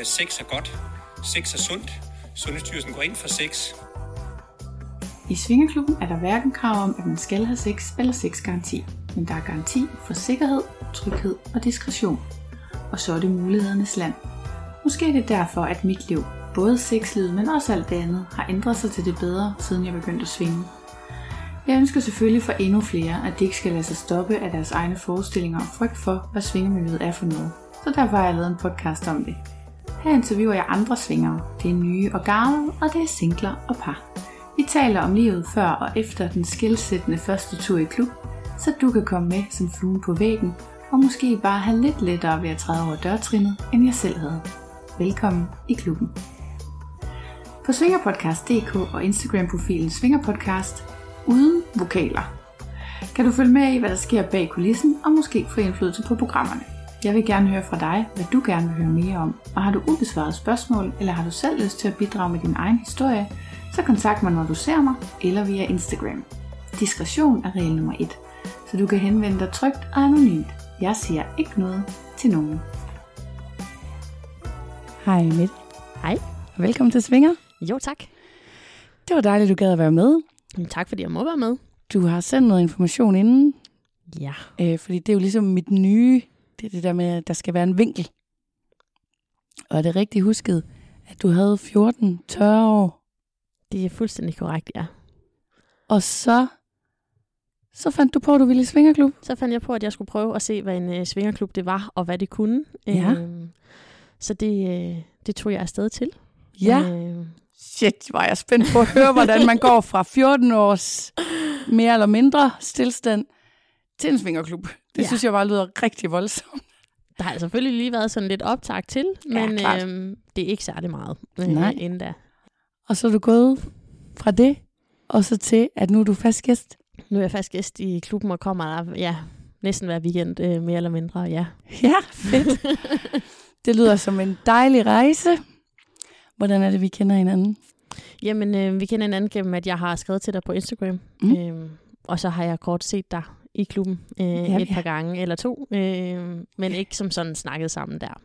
Øh, sex er godt. Sex er sundt. Sundhedsstyrelsen går ind for sex. I Svingeklubben er der hverken krav om, at man skal have sex eller sexgaranti, men der er garanti for sikkerhed, tryghed og diskretion. Og så er det mulighedernes land. Måske er det derfor, at mit liv, både sexlivet, men også alt det andet, har ændret sig til det bedre, siden jeg begyndte at svinge. Jeg ønsker selvfølgelig for endnu flere, at de ikke skal lade sig stoppe af deres egne forestillinger og frygt for, hvad svingemiljøet er for noget. Så derfor har jeg lavet en podcast om det. Her interviewer jeg andre svingere. Det er nye og gamle, og det er singler og par. Vi taler om livet før og efter den skilsættende første tur i klub, så du kan komme med som flue på væggen, og måske bare have lidt lettere ved at træde over dørtrinnet, end jeg selv havde. Velkommen i klubben. På svingerpodcast.dk og Instagram-profilen Svingerpodcast uden vokaler kan du følge med i, hvad der sker bag kulissen, og måske få indflydelse på programmerne. Jeg vil gerne høre fra dig, hvad du gerne vil høre mere om, og har du ubesvaret spørgsmål, eller har du selv lyst til at bidrage med din egen historie, så kontakt mig, når du ser mig, eller via Instagram. Diskretion er regel nummer 1, så du kan henvende dig trygt og anonymt. Jeg siger ikke noget til nogen. Hej Mette. Hej. Og velkommen til Svinger. Jo, tak. Det var dejligt, du gad at være med. Jamen, tak, fordi jeg må være med. Du har sendt noget information inden, Ja. øh, fordi det er jo ligesom mit nye, det er det der med, at der skal være en vinkel. Og er det rigtigt husket, at du havde 14 tørre år, Det er fuldstændig korrekt, ja. og så, så fandt du på, at du ville i svingerklub? Så fandt jeg på, at jeg skulle prøve at se, hvad en øh, svingerklub det var, og hvad det kunne. Ja. Øhm, så det, øh, det tog jeg afsted til. Ja. Øhm, Shit, var jeg spændt på at høre, hvordan man går fra 14 års mere eller mindre stillstand til en svingerklub. Det ja. Ja. synes jeg bare lyder rigtig voldsomt. der har selvfølgelig lige været sådan lidt optag til, Ja, men klart. øhm, det er ikke særlig meget øh, Nej. inden da. Og så er du gået fra det, og så til, at nu er du fast gæst. Nu er jeg fast gæst i klubben og kommer der ja, næsten hver weekend, øh, mere eller mindre, ja. Ja, fedt. det lyder som en dejlig rejse. Hvordan er det, vi kender hinanden? Jamen, øh, vi kender hinanden gennem, at jeg har skrevet til dig på Instagram. Mm. Øhm, og så har jeg kort set dig i klubben øh, Ja, et ja. par gange eller to, øh, men ikke som sådan snakket sammen der.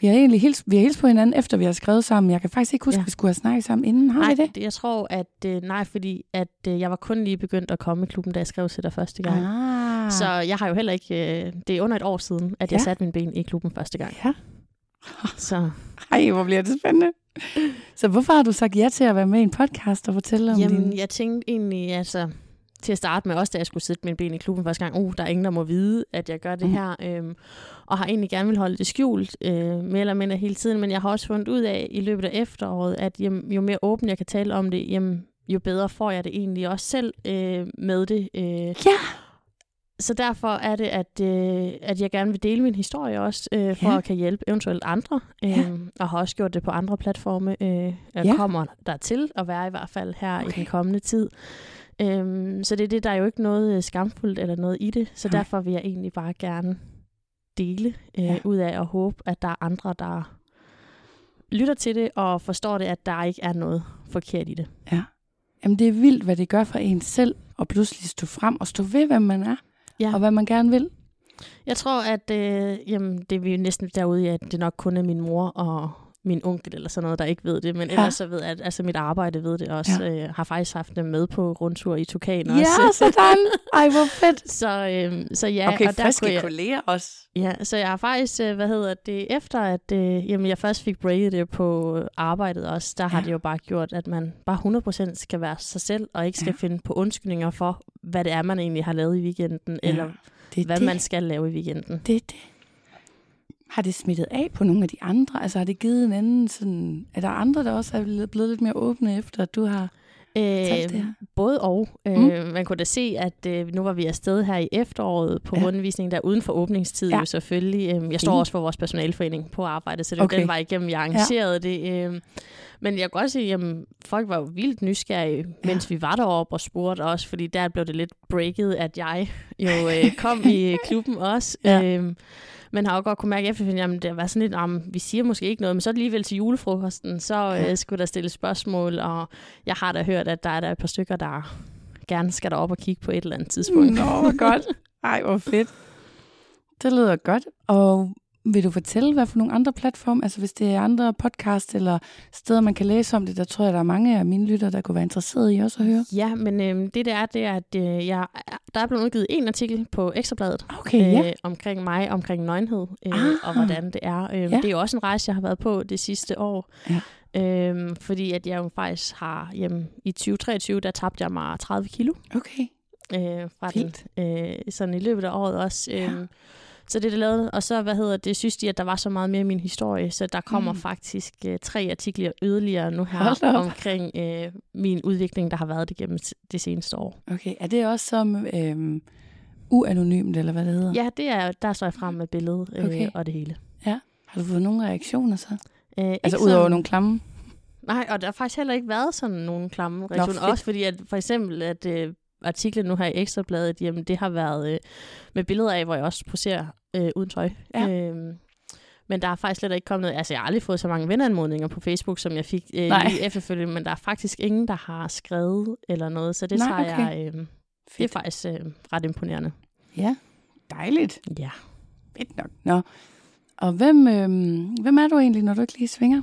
Vi har egentlig hils, vi har hilst på hinanden, efter vi har skrevet sammen. Jeg kan faktisk ikke huske, ja. Vi skulle have snakket sammen inden. Har nej, vi det? jeg tror, at øh, nej, fordi at øh, jeg var kun lige begyndt at komme i klubben, da jeg skrev til dig første gang. Ah. Så jeg har jo heller ikke, øh, det er under et år siden, at jeg Ja. satte min ben i klubben første gang. Ja. Så Ej, hvor bliver det spændende. Så hvorfor har du sagt ja til at være med i en podcast og fortælle om jamen, din... jeg tænkte egentlig, altså til at starte med, også da jeg skulle sætte min ben i klubben første gang, uh, der er ingen, der må vide, at jeg gør det Mm. her, øhm, og har egentlig gerne vil holde det skjult, øh, mere eller mindre hele tiden, men jeg har også fundet ud af i løbet af efteråret, at jamen, jo mere åben jeg kan tale om det, jamen, jo bedre får jeg det egentlig også selv øh, med det. Øh. Ja. Så derfor er det, at, øh, at jeg gerne vil dele min historie også, øh, for Ja. at kan hjælpe eventuelt andre, øh, Ja. og har også gjort det på andre platforme. Øh, Ja. kommer der til at være i hvert fald her. Okay. i den kommende tid. Øhm, så det er det, der er jo ikke noget øh, skamfuldt eller noget i det, så Nej. derfor vil jeg egentlig bare gerne dele øh, Ja. ja. ud af og håbe, at der er andre, der lytter til det og forstår det, at der ikke er noget forkert i det. Jamen, det er vildt, hvad det gør for en selv, at pludselig stå frem og stå ved, hvem man er, Ja. og hvad man gerne vil. Jeg tror, at øh, jamen, det er vi jo næsten derude at det nok kun er min mor og min onkel eller sådan noget, der ikke ved det. Men Ja. ja. ellers så ved jeg, at altså, mit arbejde ved det også. Ja. Øh, har faktisk haft dem med på rundtur i Tukan Ja, også. sådan. Ej, hvor fedt. Så, øh, så ja, Okay, og der friske jeg, kolleger også. Ja, så jeg har faktisk, øh, hvad hedder det, efter at øh, jamen, jeg først fik breaket det på arbejdet også, der har Ja. det jo bare gjort, at man bare 100% skal være sig selv, og ikke skal Ja. ja. finde på undskyldninger for, hvad det er, man egentlig har lavet i weekenden, Ja, eller Det hvad det. man skal lave i weekenden. Det er det. Har det smittet af på nogle af de andre? Altså har det givet en anden sådan... Er der andre, der også er blevet- blevet lidt mere åbne efter, at du har her? både og. Mm. Øh, man kunne da se, at øh, nu var vi afsted her i efteråret på Ja. ja. rundvisning der uden for åbningstid Ja. jo selvfølgelig. Øh, jeg står Fint. også for vores personalforening på arbejde, så det var Okay. den vej igennem, jeg arrangerede ja. det. Øh, men jeg kan godt sige, at folk var jo vildt nysgerrige, mens vi var deroppe og spurgte også, fordi der blev det lidt breaket, at jeg jo øh, kom i klubben også. Ja. Øh, men har jo godt kunne mærke efterfølgende, at det var sådan lidt, om vi siger måske ikke noget, men så alligevel til julefrokosten, så Ja. øh, skulle der stilles spørgsmål, og jeg har da hørt, at der er der et par stykker, der gerne skal derop og kigge på et eller andet tidspunkt. Nå, hvor godt. Ej, hvor fedt. Det lyder godt. Og vil du fortælle, hvad for nogle andre platforme, altså hvis det er andre podcast eller steder, man kan læse om det, der tror jeg, der er mange af mine lytter, der kunne være interesseret i også at høre. Ja, men øh, det der er, det er, at øh, jeg, der er blevet udgivet en artikel på Ekstrabladet Okay, ja. øh, omkring mig, omkring nøgenhed, øh, Ah. og hvordan det er. Øh, Ja. Det er jo også en rejse, jeg har været på det sidste år. Ja. Øh, fordi at jeg jo faktisk har, jamen, i 2023, der tabte jeg mig 30 kilo. Okay. øh, fra Fint. den, øh, sådan i løbet af året også. Ja. Så det er det lavet. Og så, hvad hedder det, synes de, at der var så meget mere i min historie, så der kommer Mm. faktisk øh, tre artikler yderligere nu her omkring øh, min udvikling, der har været det gennem det seneste år. Okay, er det også som øhm, uanonymt, eller hvad det hedder? Ja, det er, der står jeg frem med billedet øh, Okay. og det hele. Har du fået nogle reaktioner så? Øh, Altså udover sådan- nogle klamme? Nej, og der har faktisk heller ikke været sådan nogle klamme reaktioner. Også fordi, at for eksempel, at øh, artiklen nu her i Ekstrabladet, jamen det har været øh, med billeder af, hvor jeg også poserer øh, uden tøj. Ja. Øhm, men der er faktisk slet ikke kommet noget. Altså, jeg har aldrig fået så mange venanmodninger på Facebook, som jeg fik øh, Nej. lige efterfølgende, men der er faktisk ingen, der har skrevet eller noget, så det Nej, tager okay. jeg... Øh, det er faktisk øh, ret imponerende. Ja, dejligt. Ja. Fedt nok. Nå. Og hvem, øhm, hvem er du egentlig, når du ikke lige svinger?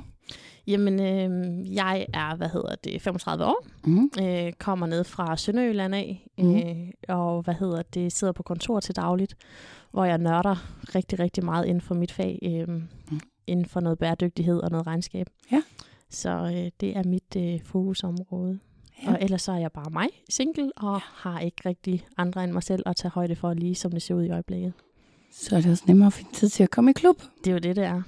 Jamen, øh, jeg er, hvad hedder det, 35 år. Mm. øh, kommer ned fra Sønderjylland af, Mhm. øh, og hvad hedder det, sidder på kontor til dagligt, hvor jeg nørder rigtig, rigtig meget inden for mit fag, øh, Mm. inden for noget bæredygtighed og noget regnskab. Ja. Så øh, det er mit øh, fokusområde. Ja. Og ellers så er jeg bare mig, single, og ja. har ikke rigtig andre end mig selv at tage højde for, lige som det ser ud i øjeblikket. Så er det også nemmere at finde tid til at komme i klub. Det er jo det, det er.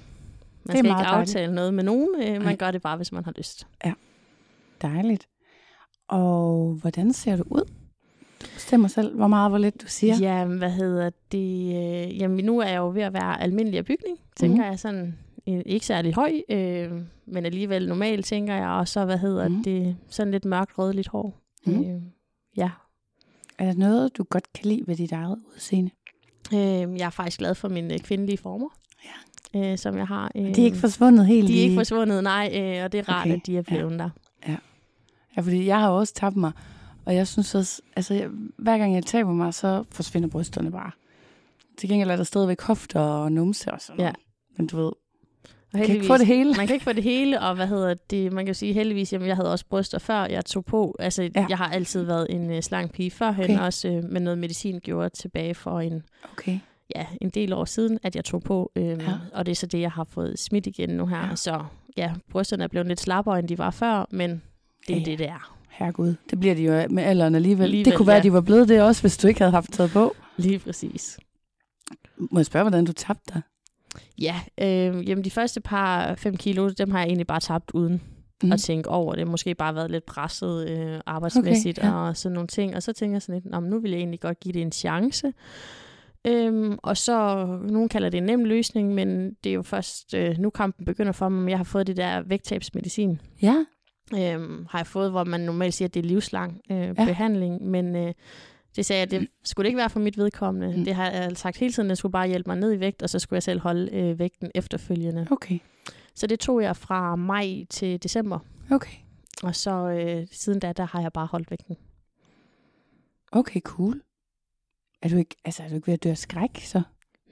Man Det er skal ikke dejligt. aftale noget med nogen, øh, man gør det bare, hvis man har lyst. Dejligt. Og hvordan ser du ud? Du bestemmer selv, hvor meget, hvor lidt du siger. Ja, hvad hedder det? Øh, jamen, nu er jeg jo ved at være almindelig af bygning, tænker mm. jeg sådan. øh, Ikke særlig høj, øh, men alligevel normal, tænker jeg. Og så, hvad hedder Mhm. mm. det? Sådan lidt mørkt rødligt hår. Mhm. Øh, ja. Er der noget, du godt kan lide ved dit eget udseende? Øh, jeg er faktisk glad for mine kvindelige former, ja. øh, som jeg har. Øh, De er ikke forsvundet helt de er i... ikke forsvundet, nej. Øh, og det er rart, Okay, at de er blevet der. Ja, fordi jeg har også tabt mig. Og jeg synes også, altså jeg, hver gang jeg taber mig, så forsvinder brysterne bare. Til gengæld er der stadigvæk hofter og numse og sådan Ja. noget. Men du ved, Og jeg kan ikke få det hele. Man kan ikke få det hele, og hvad hedder det, man kan jo sige heldigvis, jamen jeg havde også bryster før jeg tog på. Altså, Ja. ja. jeg har altid været en uh, slank pige førhen, Okay. også uh, med noget medicin gjorde tilbage for en, Okay. Ja, en del år siden, at jeg tog på. Um, Ja. Og det er så det, jeg har fået smidt igen nu her. Ja. Så ja, brysterne er blevet lidt slappere, end de var før, men det er Ja, det, det er. Herregud, det bliver de jo med alderen alligevel. alligevel det kunne være, ja. at de var blevet det også, hvis du ikke havde haft taget på. Lige præcis. Må jeg spørge, hvordan du tabte dig? Ja, øh, jamen de første par fem kilo, dem har jeg egentlig bare tabt uden mm. at tænke over det. Måske bare været lidt presset øh, arbejdsmæssigt Okay, ja. og sådan nogle ting. Og så tænker jeg sådan lidt, "Nå, nu vil jeg egentlig godt give det en chance. Øhm, og så, nogen kalder det en nem løsning, men det er jo først øh, nu kampen begynder for mig, jeg har fået det der vægttabsmedicin. Ja, Øhm, har jeg fået, hvor man normalt siger, at det er livslang øh, Ja. behandling, men øh, det sagde jeg, det skulle det ikke være for mit vedkommende. Mm. Mm. Det har jeg sagt hele tiden, det skulle bare hjælpe mig ned i vægt, og så skulle jeg selv holde øh, vægten efterfølgende. okay. Så det tog jeg fra maj til december, Okay. og så øh, siden da, der har jeg bare holdt vægten. Okay, cool. Er du ikke, altså, er du ikke ved at dø af skræk, så?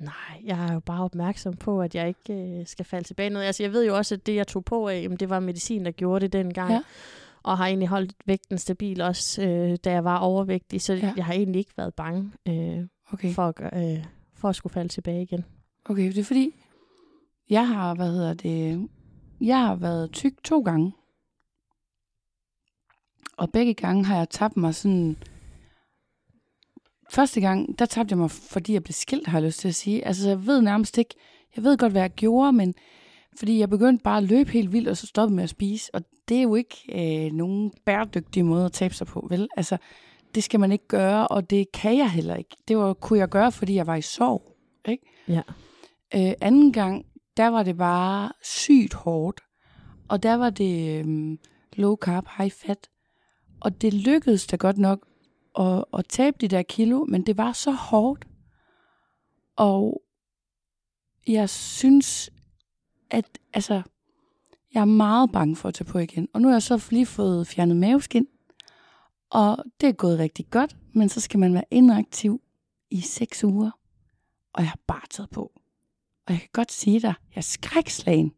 Nej, jeg er jo bare opmærksom på, at jeg ikke øh, skal falde tilbage noget. Altså, jeg ved jo også, at det, jeg tog på af, jamen, det var medicin, der gjorde det dengang. Ja. Og har egentlig holdt vægten stabil også, øh, da jeg var overvægtig. Så Ja. jeg har egentlig ikke været bange øh, Okay. for, at, øh, for at skulle falde tilbage igen. Okay, det er fordi, jeg har, hvad hedder det, jeg har været tyk to gange. Og begge gange har jeg tabt mig sådan... Første gang, der tabte jeg mig, fordi jeg blev skilt, har jeg lyst til at sige. Altså, jeg ved nærmest ikke... Jeg ved godt, hvad jeg gjorde, men fordi jeg begyndte bare at løbe helt vildt, og så stoppede med at spise. Og det er jo ikke øh, nogen bæredygtig måde at tabe sig på, vel? Altså, det skal man ikke gøre, og det kan jeg heller ikke. Det var, kunne jeg gøre, fordi jeg var i sorg, ikke? Ja. Øh, anden gang, der var det bare sygt hårdt. Og der var det øhm, low carb, high fat. Og det lykkedes da godt nok at, at tabe de der kilo, men det var så hårdt. Og jeg synes, at altså, jeg er meget bange for at tage på igen. Og nu har jeg så lige fået fjernet maveskin. Og det er gået rigtig godt, men så skal man være inaktiv i seks uger. Og jeg har bare taget på. Og jeg kan godt sige dig, jeg er skrækslagen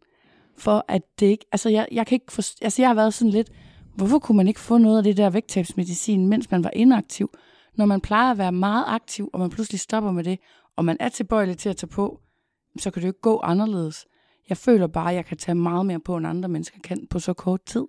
for, at det ikke... Altså, jeg, jeg kan ikke forstå, altså, jeg har været sådan lidt... Hvorfor kunne man ikke få noget af det der vægttabsmedicin, mens man var inaktiv? Når man plejer at være meget aktiv, og man pludselig stopper med det, og man er tilbøjelig til at tage på, så kan det jo ikke gå anderledes. Jeg føler bare, at jeg kan tage meget mere på, end andre mennesker kan på så kort tid.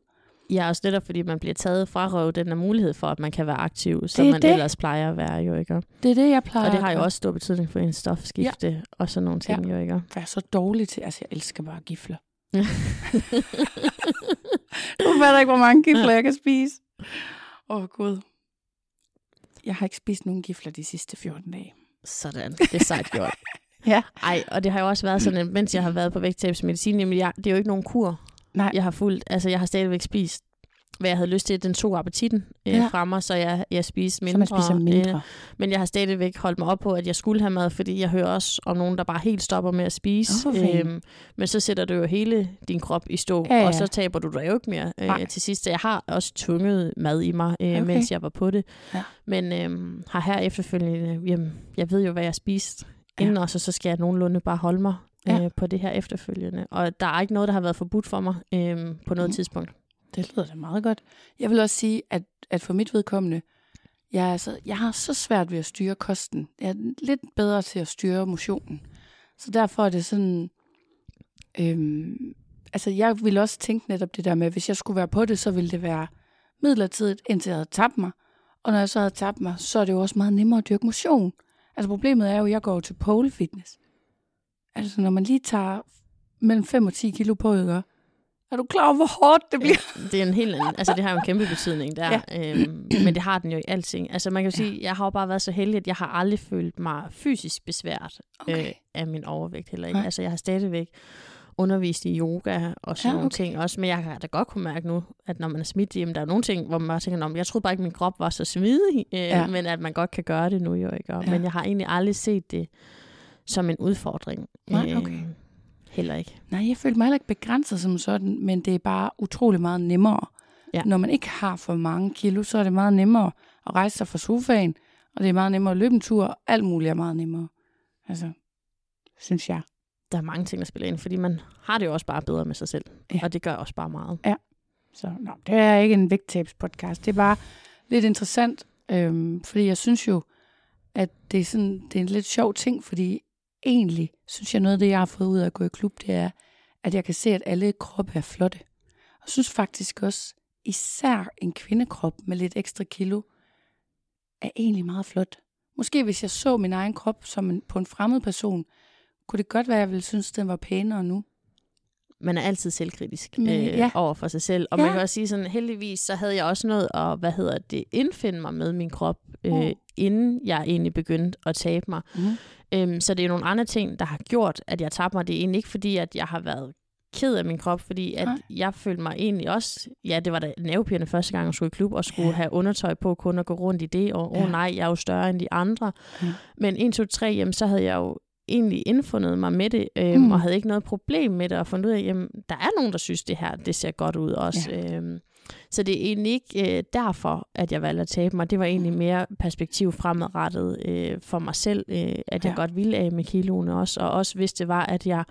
Ja, også netop fordi man bliver taget fra røv den der mulighed for, at man kan være aktiv, som er man det. ellers plejer at være, jo ikke? Det er det, jeg plejer Og det har jo også stor betydning for en stofskifte ja. og sådan nogle ting, ja. jo ikke? være så dårlig til. Altså, jeg elsker bare gifler. du fatter ikke, hvor mange gifler jeg kan spise. Åh, oh, Gud. Jeg har ikke spist nogen gifler de sidste 14 dage. Sådan, det er sejt gjort. Ja. Ej, og det har jo også været sådan, at mens jeg har været på vægttabsmedicin, jamen jeg, det er jo ikke nogen kur, Nej. jeg har fulgt. Altså, jeg har stadigvæk spist, hvad jeg havde lyst til. Den tog appetitten øh, Ja. fra mig, så jeg, jeg spiste Så mindre. man spiser mindre. Øh, men jeg har stadigvæk holdt mig op på, at jeg skulle have mad, fordi jeg hører også om nogen, der bare helt stopper med at spise. Fint. Øhm, men så sætter du jo hele din krop i stå, Ja, ja. og så taber du dig jo ikke mere Nej. øh, til sidst. Så jeg har også tunget mad i mig, øh, Okay. okay. mens jeg var på det. Ja. Men øhm, har her efterfølgende, jamen, jeg ved jo, hvad jeg spiste Ja. inden, og så, så skal jeg nogenlunde bare holde mig Ja. øh, på det her efterfølgende. Og der er ikke noget, der har været forbudt for mig øh, på noget mm. tidspunkt. Det lyder da meget godt. Jeg vil også sige, at, at for mit vedkommende, jeg, er altså, jeg har så svært ved at styre kosten. Jeg er lidt bedre til at styre motionen. Så derfor er det sådan... Øhm, altså, jeg ville også tænke netop det der med, at hvis jeg skulle være på det, så ville det være midlertidigt, indtil jeg havde tabt mig. Og når jeg så havde tabt mig, så er det jo også meget nemmere at dyrke motion. Altså problemet er jo, at jeg går til pole fitness. Altså når man lige tager mellem 5 og 10 kilo på, ikke? Er du klar over, hvor hårdt det bliver? Det er en helt anden, altså det har jo en kæmpe betydning der, ja. øhm, men det har den jo i alting. Altså man kan jo sige, jeg har jo bare været så heldig, at jeg har aldrig følt mig fysisk besværet Okay. øh, af min overvægt heller ikke. Nej. Altså jeg har stadigvæk undervist i yoga og sådan Ja, ja, nogle okay. ting også, men jeg kan da godt kunne mærke nu, at når man er smidt hjemme, der er nogle ting, hvor man bare tænker, "Nå, men jeg troede bare ikke, min krop var så smidig, øh, Ja. ja. men at man godt kan gøre det nu jo ikke. Og, Ja. Men jeg har egentlig aldrig set det som en udfordring. Nej, okay. Øh, heller ikke. Nej, jeg følte mig heller ikke begrænset som sådan, men det er bare utrolig meget nemmere. Ja. Når man ikke har for mange kilo, så er det meget nemmere at rejse sig fra sofaen, og det er meget nemmere at løbe en tur, og alt muligt er meget nemmere. Altså, synes jeg. Der er mange ting, der spiller ind, fordi man har det jo også bare bedre med sig selv. Ja. Ja. Og det gør også bare meget. Så nå, det er ikke en vægttabspodcast. Det er bare lidt interessant, øhm, fordi jeg synes jo, at det er, sådan, det er en lidt sjov ting, fordi egentlig synes jeg noget af det, jeg har fået ud af at gå i klub, det er, at jeg kan se, at alle kroppe er flotte. Og jeg synes faktisk også, især en kvindekrop med lidt ekstra kilo, er egentlig meget flot. Måske hvis jeg så min egen krop som en, på en fremmed person, kunne det godt være, at jeg ville synes, den var pænere nu. Man er altid selvkritisk Men, øh, ja. over for sig selv. Og Ja. man kan også sige sådan, heldigvis, så havde jeg også noget at, hvad hedder det, indfinde mig med min krop, øh, Mm. inden jeg egentlig begyndte at tabe mig. Mm. Øhm, så det er nogle andre ting, der har gjort, at jeg tabte mig. Det er egentlig ikke fordi, at jeg har været ked af min krop, fordi at Nej. jeg følte mig egentlig også, ja, det var da nervepirrende første gang, jeg skulle i klub, og skulle Ja. ja. have undertøj på, kun at gå rundt i det, og åh Ja. oh, nej, jeg er jo større end de andre. Ja. Men 1, 2, 3, jamen, så havde jeg jo egentlig indfundet mig med det, øhm, Mm. mm. og havde ikke noget problem med det, og fundet ud af, jamen, der er nogen, der synes, det her, det ser godt ud også. Ja. Øhm, så det er egentlig ikke øh, derfor, at jeg valgte at tabe mig. Det var egentlig mere perspektiv fremadrettet øh, for mig selv, øh, at jeg Ja. godt ville af med kiloene også, og også hvis det var, at jeg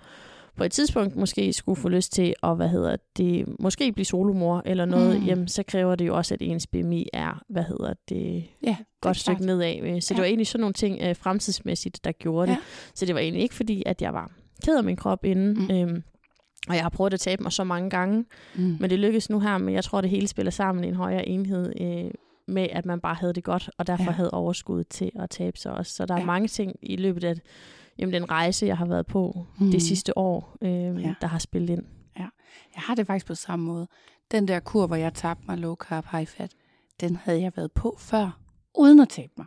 på et tidspunkt måske skulle få lyst til at, hvad hedder det, måske blive solomor eller noget, Mm. jamen så kræver det jo også, at ens BMI er, hvad hedder det, Ja, godt det er stykke klart. nedad. Øh, Så Ja. det var egentlig sådan nogle ting øh, fremtidsmæssigt, der gjorde Ja. det. Så det var egentlig ikke fordi, at jeg var ked af min krop inden. Mm. Øhm, og jeg har prøvet at tabe mig så mange gange, Mm. men det lykkedes nu her, men jeg tror, det hele spiller sammen i en højere enhed øh, med, at man bare havde det godt, og derfor Ja. havde overskud til at tabe sig også. Så der er Ja. ja. mange ting i løbet af jamen, den rejse, jeg har været på Mm. det sidste år, øh, Ja. ja. der har spillet ind. Jeg har det faktisk på samme måde. Den der kur, hvor jeg tabte mig low carb, high fat, den havde jeg været på før, uden at tabe mig.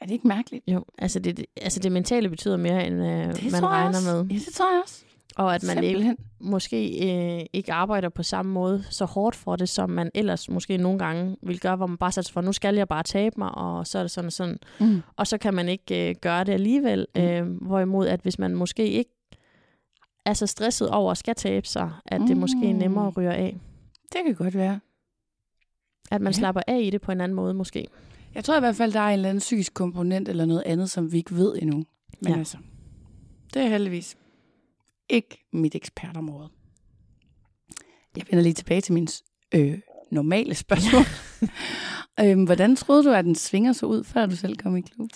Er det ikke mærkeligt? Jo, altså det, det- altså det mentale betyder mere, end øh, man tror jeg regner også. med. Ja, det tror jeg også. Og at man ikke Simpelthen. måske øh, ikke arbejder på samme måde så hårdt for det, som man ellers måske nogle gange vil gøre, hvor man bare sig for, nu skal jeg bare tabe mig, og så er det sådan og sådan. Mm. Og så kan man ikke øh, gøre det alligevel. Mm. Øh, hvorimod, at hvis man måske ikke er så stresset over at skal tabe sig, at det måske er nemmere at ryge af. Det kan godt være. At man Ja. slapper af i det på en anden måde måske. Jeg tror i hvert fald, der er en eller anden psykisk komponent eller noget andet, som vi ikke ved endnu. Men. Ja. altså, det er heldigvis ikke mit ekspertområde. Jeg vender lige tilbage til min øh, normale spørgsmål. øhm, hvordan troede du, at den svinger så ud, før du selv kom i klub?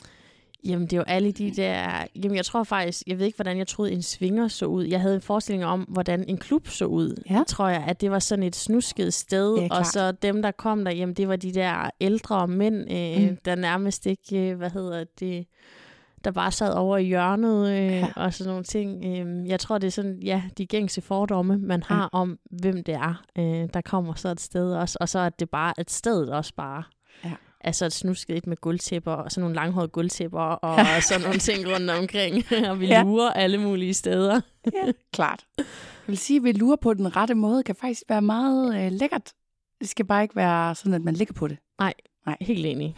Jamen, det er jo alle de der... Jamen, jeg tror faktisk... Jeg ved ikke, hvordan jeg troede, en svinger så ud. Jeg havde en forestilling om, hvordan en klub så ud. Ja. Tror jeg, at det var sådan et snusket sted. Ja, og så dem, der kom der, jamen, det var de der ældre mænd, øh, mm. der nærmest ikke... Øh, hvad hedder det der bare sad over i hjørnet øh, Ja. og sådan nogle ting. Øh, jeg tror, det er sådan, ja, de gængse fordomme, man har Ja. om, hvem det er, øh, der kommer så et sted også. Og så er det bare et sted også bare. Ja. Altså et snusket et med gulvtæpper, og sådan nogle langhårede gulvtæpper, og sådan nogle ting rundt omkring, og vi Ja. lurer alle mulige steder. Ja, klart. Jeg vil sige, at vi lurer på den rette måde, kan faktisk være meget øh, lækkert. Det skal bare ikke være sådan, at man ligger på det. Helt enig.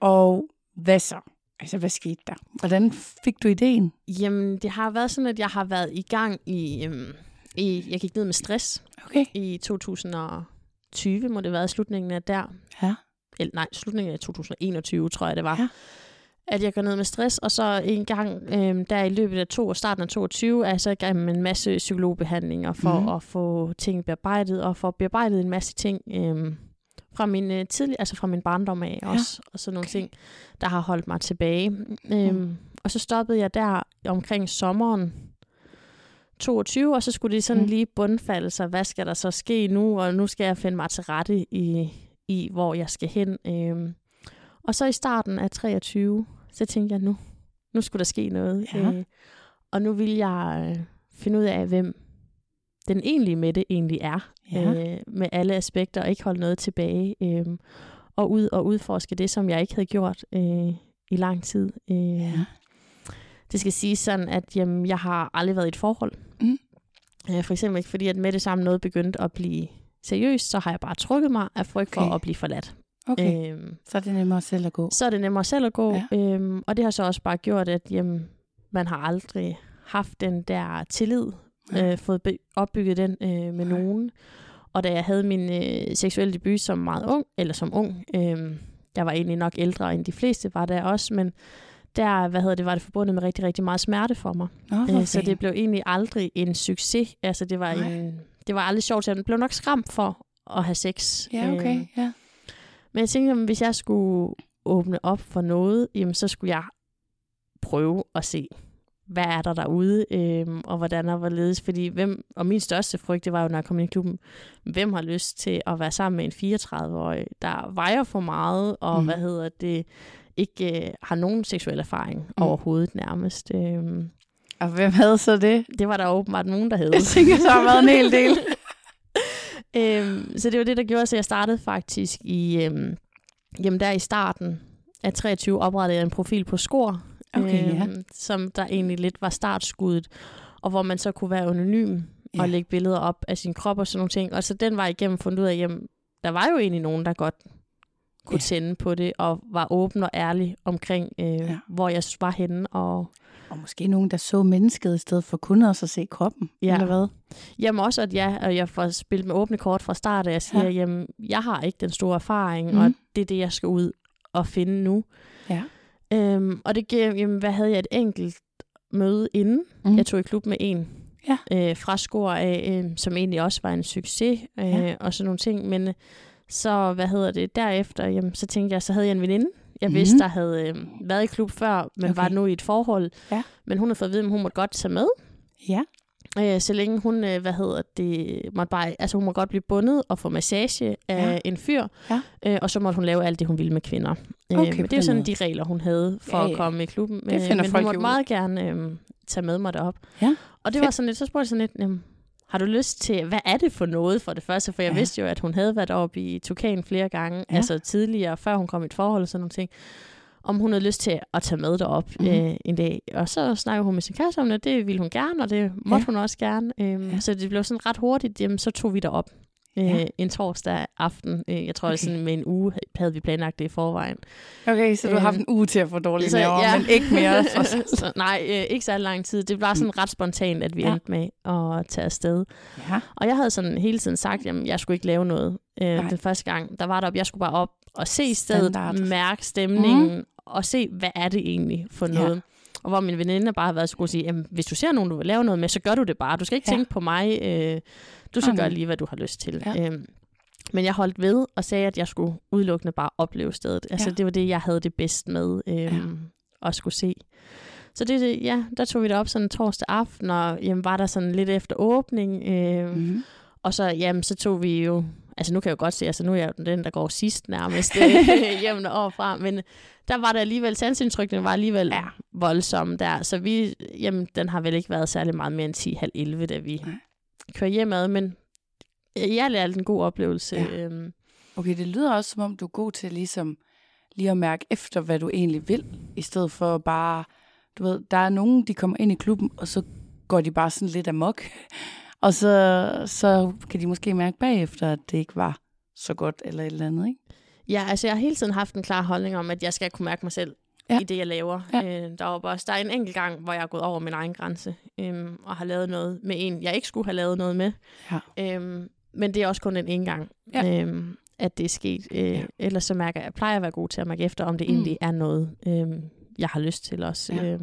Og hvad så? Altså, hvad skete der? Hvordan fik du ideen? Jamen, det har været sådan, at jeg har været i gang i... Øhm, i jeg gik ned med stress Okay. i 2020, må det være slutningen af der. Ja. Eller, nej, slutningen af 2021, tror jeg, det var. Ja. At jeg går ned med stress, og så en gang øhm, der i løbet af to, starten af 22, er jeg så i gang med en masse psykologbehandlinger for mm. at få ting bearbejdet, og få bearbejdet en masse ting øhm, fra min øh, tidlig, altså fra min barndom af Ja. også, og sådan nogle Okay. ting, der har holdt mig tilbage. Øhm, Mm. Og så stoppede jeg der omkring sommeren 22, og så skulle det sådan Mm. mm. lige bundfalde sig, hvad skal der så ske nu, og nu skal jeg finde mig til rette i, i hvor jeg skal hen. Øhm, og så i starten af 23, så tænkte jeg, nu, nu skulle der ske noget. Ja. Øh, og nu vil jeg øh, finde ud af, hvem den egentlige Mette egentlig er, Ja. øh, med alle aspekter, og ikke holde noget tilbage, øh, og ud og udforske det, som jeg ikke havde gjort øh, i lang tid. Øh, Ja. det skal sige sådan, at jamen, jeg har aldrig været i et forhold. Mm. Øh, for eksempel ikke fordi, at med det samme noget begyndte at blive seriøst, så har jeg bare trykket mig af frygt Okay. for at blive forladt. Okay, Øhm, så er det nemmere selv at gå. så er det nemmere selv at gå. Ja. Øhm, og det har så også bare gjort, at jamen, man har aldrig haft den der tillid, Nej. øh, fået opbygget den øh, med Nej. nogen. Og da jeg havde min øh, seksuelle debut som meget ung, eller som ung, øh, jeg var egentlig nok ældre end de fleste, var der også, men der, hvad hedder det, var det forbundet med rigtig, rigtig meget smerte for mig. Nå, Øh, så det blev egentlig aldrig en succes. Altså, det var, Nej. en, det var aldrig sjovt. Jeg blev nok skræmt for at have sex. Ja, okay. Øh, Ja. men jeg tænkte, jamen, hvis jeg skulle åbne op for noget, jamen, så skulle jeg prøve at se, hvad er der derude, øhm, og hvordan og hvorledes. Fordi hvem, og min største frygt, det var jo, når jeg kom ind i klubben, hvem har lyst til at være sammen med en 34-årig, der vejer for meget, og Mm. hvad hedder det, ikke øh, har nogen seksuel erfaring Mm. overhovedet nærmest. Øhm, Og hvem havde så det? det var der åbenbart nogen, der havde. Jeg tænker, der har været en hel del. øhm, så det var det, der gjorde, så jeg startede faktisk i, øhm, jamen der i starten af 23 oprettede jeg en profil på Skor, Okay, ja. som der egentlig lidt var startskuddet, og hvor man så kunne være anonym Ja. og lægge billeder op af sin krop og sådan nogle ting. Og så den var igennem fundet ud af, jamen, der var jo egentlig nogen, der godt kunne Ja. tænde på det, og var åben og ærlig omkring, øh, Ja. hvor jeg var henne, og Og måske nogen, der så mennesket i stedet for kun også at se kroppen. Ja. Eller hvad? Jamen også, at ja, og jeg får spillet med åbne kort fra start, og jeg siger, Ja. ja. jamen, jeg har ikke den store erfaring, mm. og det er det, jeg skal ud og finde nu. Ja. Øhm, og det giver, jamen, hvad havde jeg et enkelt møde inden? Mm. Mm. Jeg tog i klub med en Ja. øh, fra Skor af, øh, som egentlig også var en succes, øh, Ja. og sådan nogle ting. Men øh, så, hvad hedder det, derefter, jamen, så tænkte jeg, så havde jeg en veninde, jeg Mhm. vidste, der havde øh, været i klub før, men okay. var nu i et forhold. Ja. Men hun havde fået at vide, at hun måtte godt tage med. Ja. Øh, så længe hun, øh, hvad hedder det, måtte bare, altså hun må godt blive bundet og få massage af Ja. en fyr, Ja. øh, og så måtte hun lave alt det, hun ville med kvinder. Okay, øh, men det er jo sådan de regler, hun havde for Ja, ja, at komme i klubben. Det finder men folk hun måtte ud. meget gerne øh, tage med mig derop. Ja, Og det fedt. var sådan lidt, så spurgte jeg sådan lidt, jamen, har du lyst til, hvad er det for noget for det første? For jeg Ja. vidste jo, at hun havde været oppe i Tukan flere gange, ja. altså tidligere, før hun kom i et forhold og sådan nogle ting om hun havde lyst til at tage med derop mm. øh, en dag. Og så snakkede hun med sin kæreste om det, det ville hun gerne, og det måtte Ja. hun også gerne. Øhm, Ja. Så det blev sådan ret hurtigt, jamen, så tog vi derop øh, Ja. en torsdag aften. Øh, jeg tror, Okay. sådan med en uge havde vi planlagt det i forvejen. Okay, så du har haft Øhm, en uge til at få dårlige så, nerver, ja. men ikke mere. så, nej, øh, ikke så lang tid. Det var sådan ret spontant, at vi Ja. endte med at tage afsted. ja. Og jeg havde sådan hele tiden sagt, at jeg skulle ikke lave noget. Øh, den første gang, der var der op, jeg skulle bare op og se stedet, Standard. mærke stemningen, mm. Og se, hvad er det egentlig for Ja. noget. Og hvor min veninde bare har været så god at sige, jamen, hvis du ser nogen, du vil lave noget med, så gør du det bare. Du skal ikke Ja. tænke på mig. Øh, du skal Okay. gøre lige, hvad du har lyst til. Ja. Øhm, men jeg holdt ved og sagde, at jeg skulle udelukkende bare opleve stedet. Altså, Ja. det var det, jeg havde det bedst med øhm, Ja. at skulle se. Så det, ja, der tog vi det op sådan torsdag aften, og jamen, var der sådan lidt efter åbning. Øh, Mm-hmm. og så, jamen, så tog vi jo... Altså nu kan jeg jo godt se, altså nu er jeg jo den, der går sidst nærmest øh, jævn overfra, men der var der alligevel, sansindtrykkene var alligevel Ja. ja. voldsomme der, så vi, jamen, den har vel ikke været særlig meget mere end 10-11, da vi Nej. kører hjemad, men i alt er alt en god oplevelse. Ja. Ja. Øhm, Okay, det lyder også, som om du er god til ligesom lige at mærke efter, hvad du egentlig vil, i stedet for bare, du ved, der er nogen, de kommer ind i klubben, og så går de bare sådan lidt amok, og så, så kan de måske mærke bagefter, at det ikke var så godt eller et eller andet, ikke? Ja, altså jeg har hele tiden haft en klar holdning om, at jeg skal kunne mærke mig selv Ja. i det, jeg laver. Ja. Øh, der, var bare, der er en enkelt gang, hvor jeg er gået over min egen grænse, øhm, og har lavet noget med en, jeg ikke skulle have lavet noget med. Ja. Øhm, men det er også kun en ene gang, Ja. øhm, at det er sket. Øh, Ja. Ellers så mærker jeg, jeg plejer at være god til at mærke efter, om det Mm. egentlig er noget, øhm, jeg har lyst til også. Ja. Ja.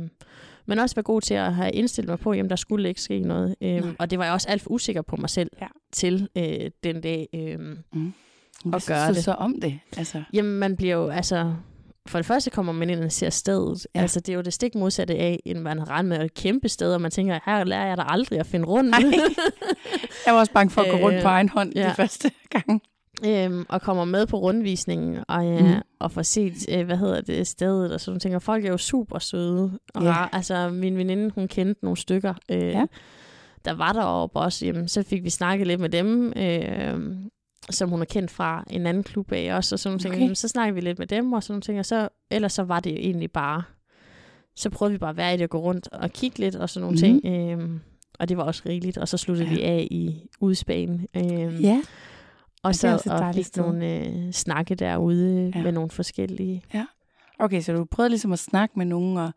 Men også være god til at have indstillet mig på, at der skulle ikke ske noget. Nej. Øhm, og det var jeg også alt for usikker på mig selv Ja. til øh, den dag. Hvad Og synes gøre det. så om det? Altså, Jamen, man bliver jo, altså... For det første kommer man ind og ser stedet. Ja. Altså, det er jo det stik modsatte af, end man har regnet med et kæmpe sted, og man tænker, her lærer jeg da aldrig at finde rundt. Jeg var også bange for at gå rundt Øh, på egen hånd ja. de første gang. Øhm, og kommer med på rundvisningen, og, Mhm. mm. og får set, øh, hvad hedder det, stedet, og sådan nogle ting. Og folk er jo super søde. Og ja. Altså, min veninde, hun kendte nogle stykker. Øh, Ja. Der var der oppe også, jamen, så fik vi snakket lidt med dem, øh, som hun er kendt fra en anden klub af også, og sådan nogle ting. Okay. Jamen, Så snakkede vi lidt med dem, og sådan nogle ting, og så, ellers så var det jo egentlig bare, så prøvede vi bare at være i det og gå rundt og kigge lidt, og sådan nogle Mhm. ting. Øh, og det var også rigeligt, og så sluttede Ja. vi af i udspagen. Øh, Ja. Og så også et og fik sted. nogle øh, snakke derude Ja. ja. med nogle forskellige. Okay, så du prøvede ligesom at snakke med nogen, og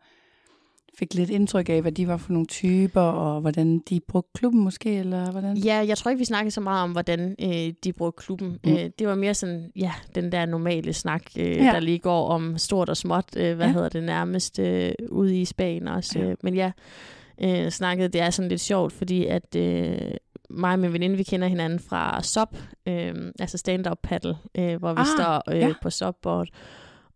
fik lidt indtryk af, hvad de var for nogle typer, og hvordan de brugte klubben måske, eller hvordan? Ja, jeg tror ikke, vi snakkede så meget om, hvordan øh, de brugte klubben. Mm. Øh, det var mere sådan, ja, den der normale snak, øh, Ja. ja. der lige går om stort og småt, øh, hvad Ja. ja. hedder det nærmest, øh, ude i Spanien også. Ja. Ja. Men ja, øh, snakket, det er sådan lidt sjovt, fordi at øh, mig og min veninde, vi kender hinanden fra SOP, øh, altså stand-up paddle, øh, hvor vi Ah, står øh, ja. på SOP-board.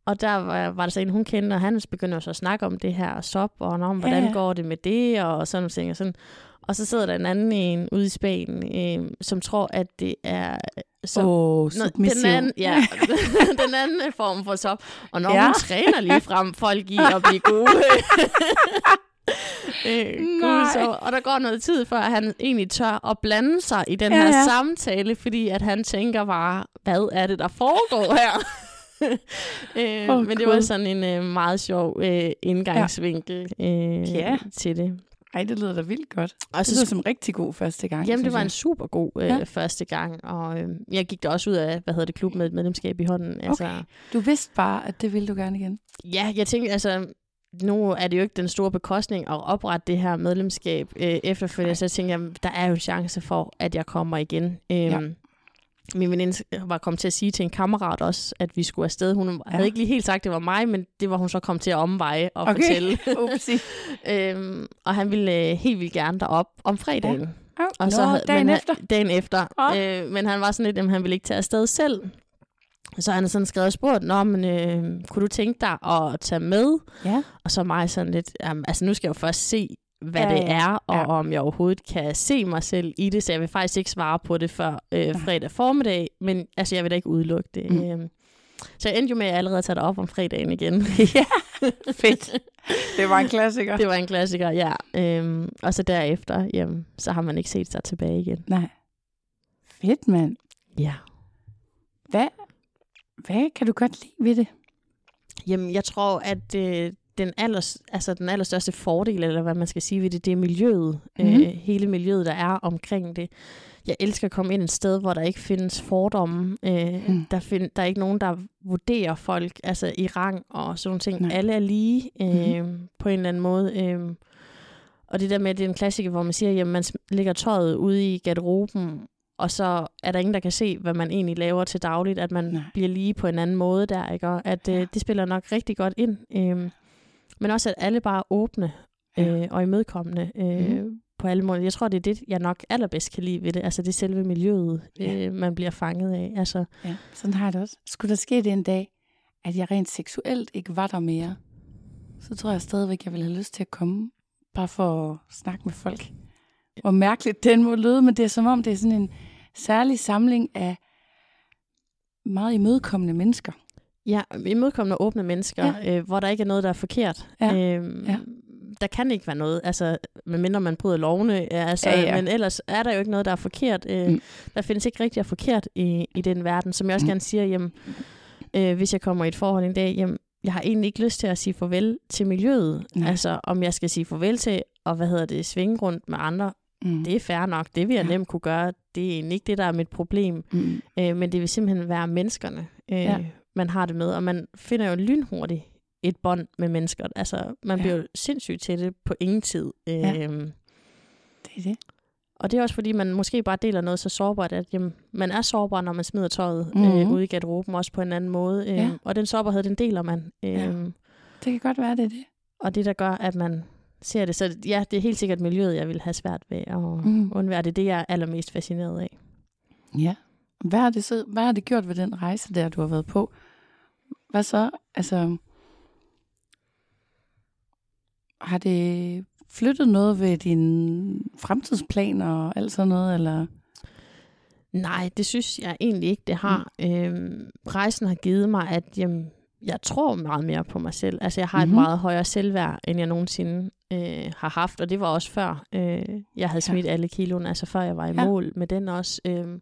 Og der var, var der så en, hun kendte, og han begynder jo så at snakke om det her SOP, og om, hvordan ja. går det med det, og sådan nogle ting. Og, sådan. og så sidder der en anden en ude i Spanien, øh, som tror, at det er... Så, Åh, oh, Nå, submissiv. den anden, ja, den anden form for SOP. Og når ja. hun træner lige frem folk i at blive gode. øh, så. Og der går noget tid, før han egentlig tør at blande sig i den Ja, her ja. samtale, fordi at han tænker bare, hvad er det, der foregår her? øh, Åh, men det var sådan en øh, meget sjov øh, indgangsvinkel øh, Ja. til det. Ej, det lyder da vildt godt. Og Det så lyder som en rigtig god første gang. Jamen, det var jeg. en super god øh, ja. første gang, og øh, jeg gik da også ud af, hvad hedder det, klub med et medlemskab i hånden. Altså, Okay. Du vidste bare, at det ville du gerne igen. Ja, jeg tænkte, altså, nu er det jo ikke den store bekostning at oprette det her medlemskab øh, efterfølgende, så jeg tænkte, jamen, der er jo en chance for, at jeg kommer igen. Øhm, Ja. Min veninde var kommet til at sige til en kammerat også, at vi skulle afsted. Hun Ja. havde ikke lige helt sagt, at det var mig, men det var hun så kommet til at omveje og okay. fortælle. Øhm, og han ville øh, helt vildt gerne derop om fredagen. Oh, Og så dagen men, efter. Dagen efter. Åh. Øh, men han var sådan lidt, at han ville ikke tage afsted selv. Så han har sådan skrevet og spurgt, Nå, men øh, kunne du tænke dig at tage med? Ja. Og så mig sådan lidt, um, altså nu skal jeg jo først se, hvad Ja, det er, og Ja. om jeg overhovedet kan se mig selv i det, så jeg vil faktisk ikke svare på det før øh, fredag formiddag, men altså jeg vil da ikke udelukke det. Mm. Øhm, så jeg endte jo med at allerede tage det op om fredagen igen. ja, fedt. Det var en klassiker. det var en klassiker, ja. Øhm, og så derefter, jamen, så har man ikke set sig tilbage igen. Nej. Fedt, mand. Ja. Hvad, hvad kan du godt lide ved det? Jamen, jeg tror, at øh, den, allers, altså, den allerstørste fordel, eller hvad man skal sige ved det, det er miljøet. Mhm. Mm-hmm. Øh, hele miljøet, der er omkring det. Jeg elsker at komme ind et sted, hvor der ikke findes fordomme. Øh, Mm. der, find, der er ikke nogen, der vurderer folk altså i rang og sådan ting. Nej. Alle er lige øh, mm-hmm. på en eller anden måde. Øh, og det der med, at det er en klassiker, hvor man siger, at man lægger tøjet ude i garderoben, og så er der ingen, der kan se, hvad man egentlig laver til dagligt, at man Nej. Bliver lige på en anden måde der, ikke? Og at øh, det spiller nok rigtig godt ind. Øhm, Men også, at alle bare er åbne øh, og imødekommende øh, Mhm. på alle måder. Jeg tror, det er det, jeg nok allerbedst kan lide ved det. Altså det er selve miljøet, Ja. øh, man bliver fanget af. Altså, Ja, sådan har jeg det også. Skulle der ske det en dag, at jeg rent seksuelt ikke var der mere, så tror jeg stadigvæk, jeg ville have lyst til at komme, bare for at snakke med folk. Hvor mærkeligt den må lyde, men det er som om, det er sådan en særlig samling af meget imødekommende mennesker. Ja, imødekommende og åbne mennesker, ja. øh, hvor der ikke er noget, der er forkert. Ja, Øhm, ja. Der kan ikke være noget, altså, medmindre man bryder lovene, altså, Ja, ja. men ellers er der jo ikke noget, der er forkert. Øh, Mm. mm. Der findes ikke rigtig og forkert i, i den verden, som jeg også Mm. gerne siger, jamen, øh, hvis jeg kommer i et forhold en dag, jamen, jeg har egentlig ikke lyst til at sige farvel til miljøet. Nej. Altså, om jeg skal sige farvel til, og hvad hedder det, svinge rundt med andre, Mm. det er fair nok, det vil jeg Ja. nemt kunne gøre, det er egentlig ikke det, der er mit problem. Mm. Øh, men det vil simpelthen være menneskerne, øh, Ja. man har det med. Og man finder jo lynhurtigt et bånd med mennesker. Altså, man Ja. bliver jo sindssygt til det på ingen tid. Øh, Ja. Det er det. Og det er også fordi, man måske bare deler noget så sårbart, at jamen, man er sårbar, når man smider tøjet Mhm. mm-hmm. øh, ude i garderoben, også på en anden måde. Øh, Ja. Og den sårbarhed, den deler man. Øh, Ja. Det kan godt være, det er det. Og det, der gør, at man ser det. Så ja, det er helt sikkert miljøet, jeg vil have svært ved at mm. undvære. Det er det, jeg er allermest fascineret af. Ja. Hvad har, det så, hvad har det gjort ved den rejse der, du har været på? Hvad så? Altså, har det flyttet noget ved dine fremtidsplaner og alt sådan noget, eller? Nej, det synes jeg egentlig ikke, det har. Mm. Øhm, rejsen har givet mig, at jamen, jeg tror meget mere på mig selv. Altså, jeg har mm-hmm. Mhm. et meget højere selvværd, end jeg nogensinde øh, har haft, og det var også før øh, jeg havde Ja. smidt alle kiloen, altså før jeg var i Ja. mål med den også. Øhm,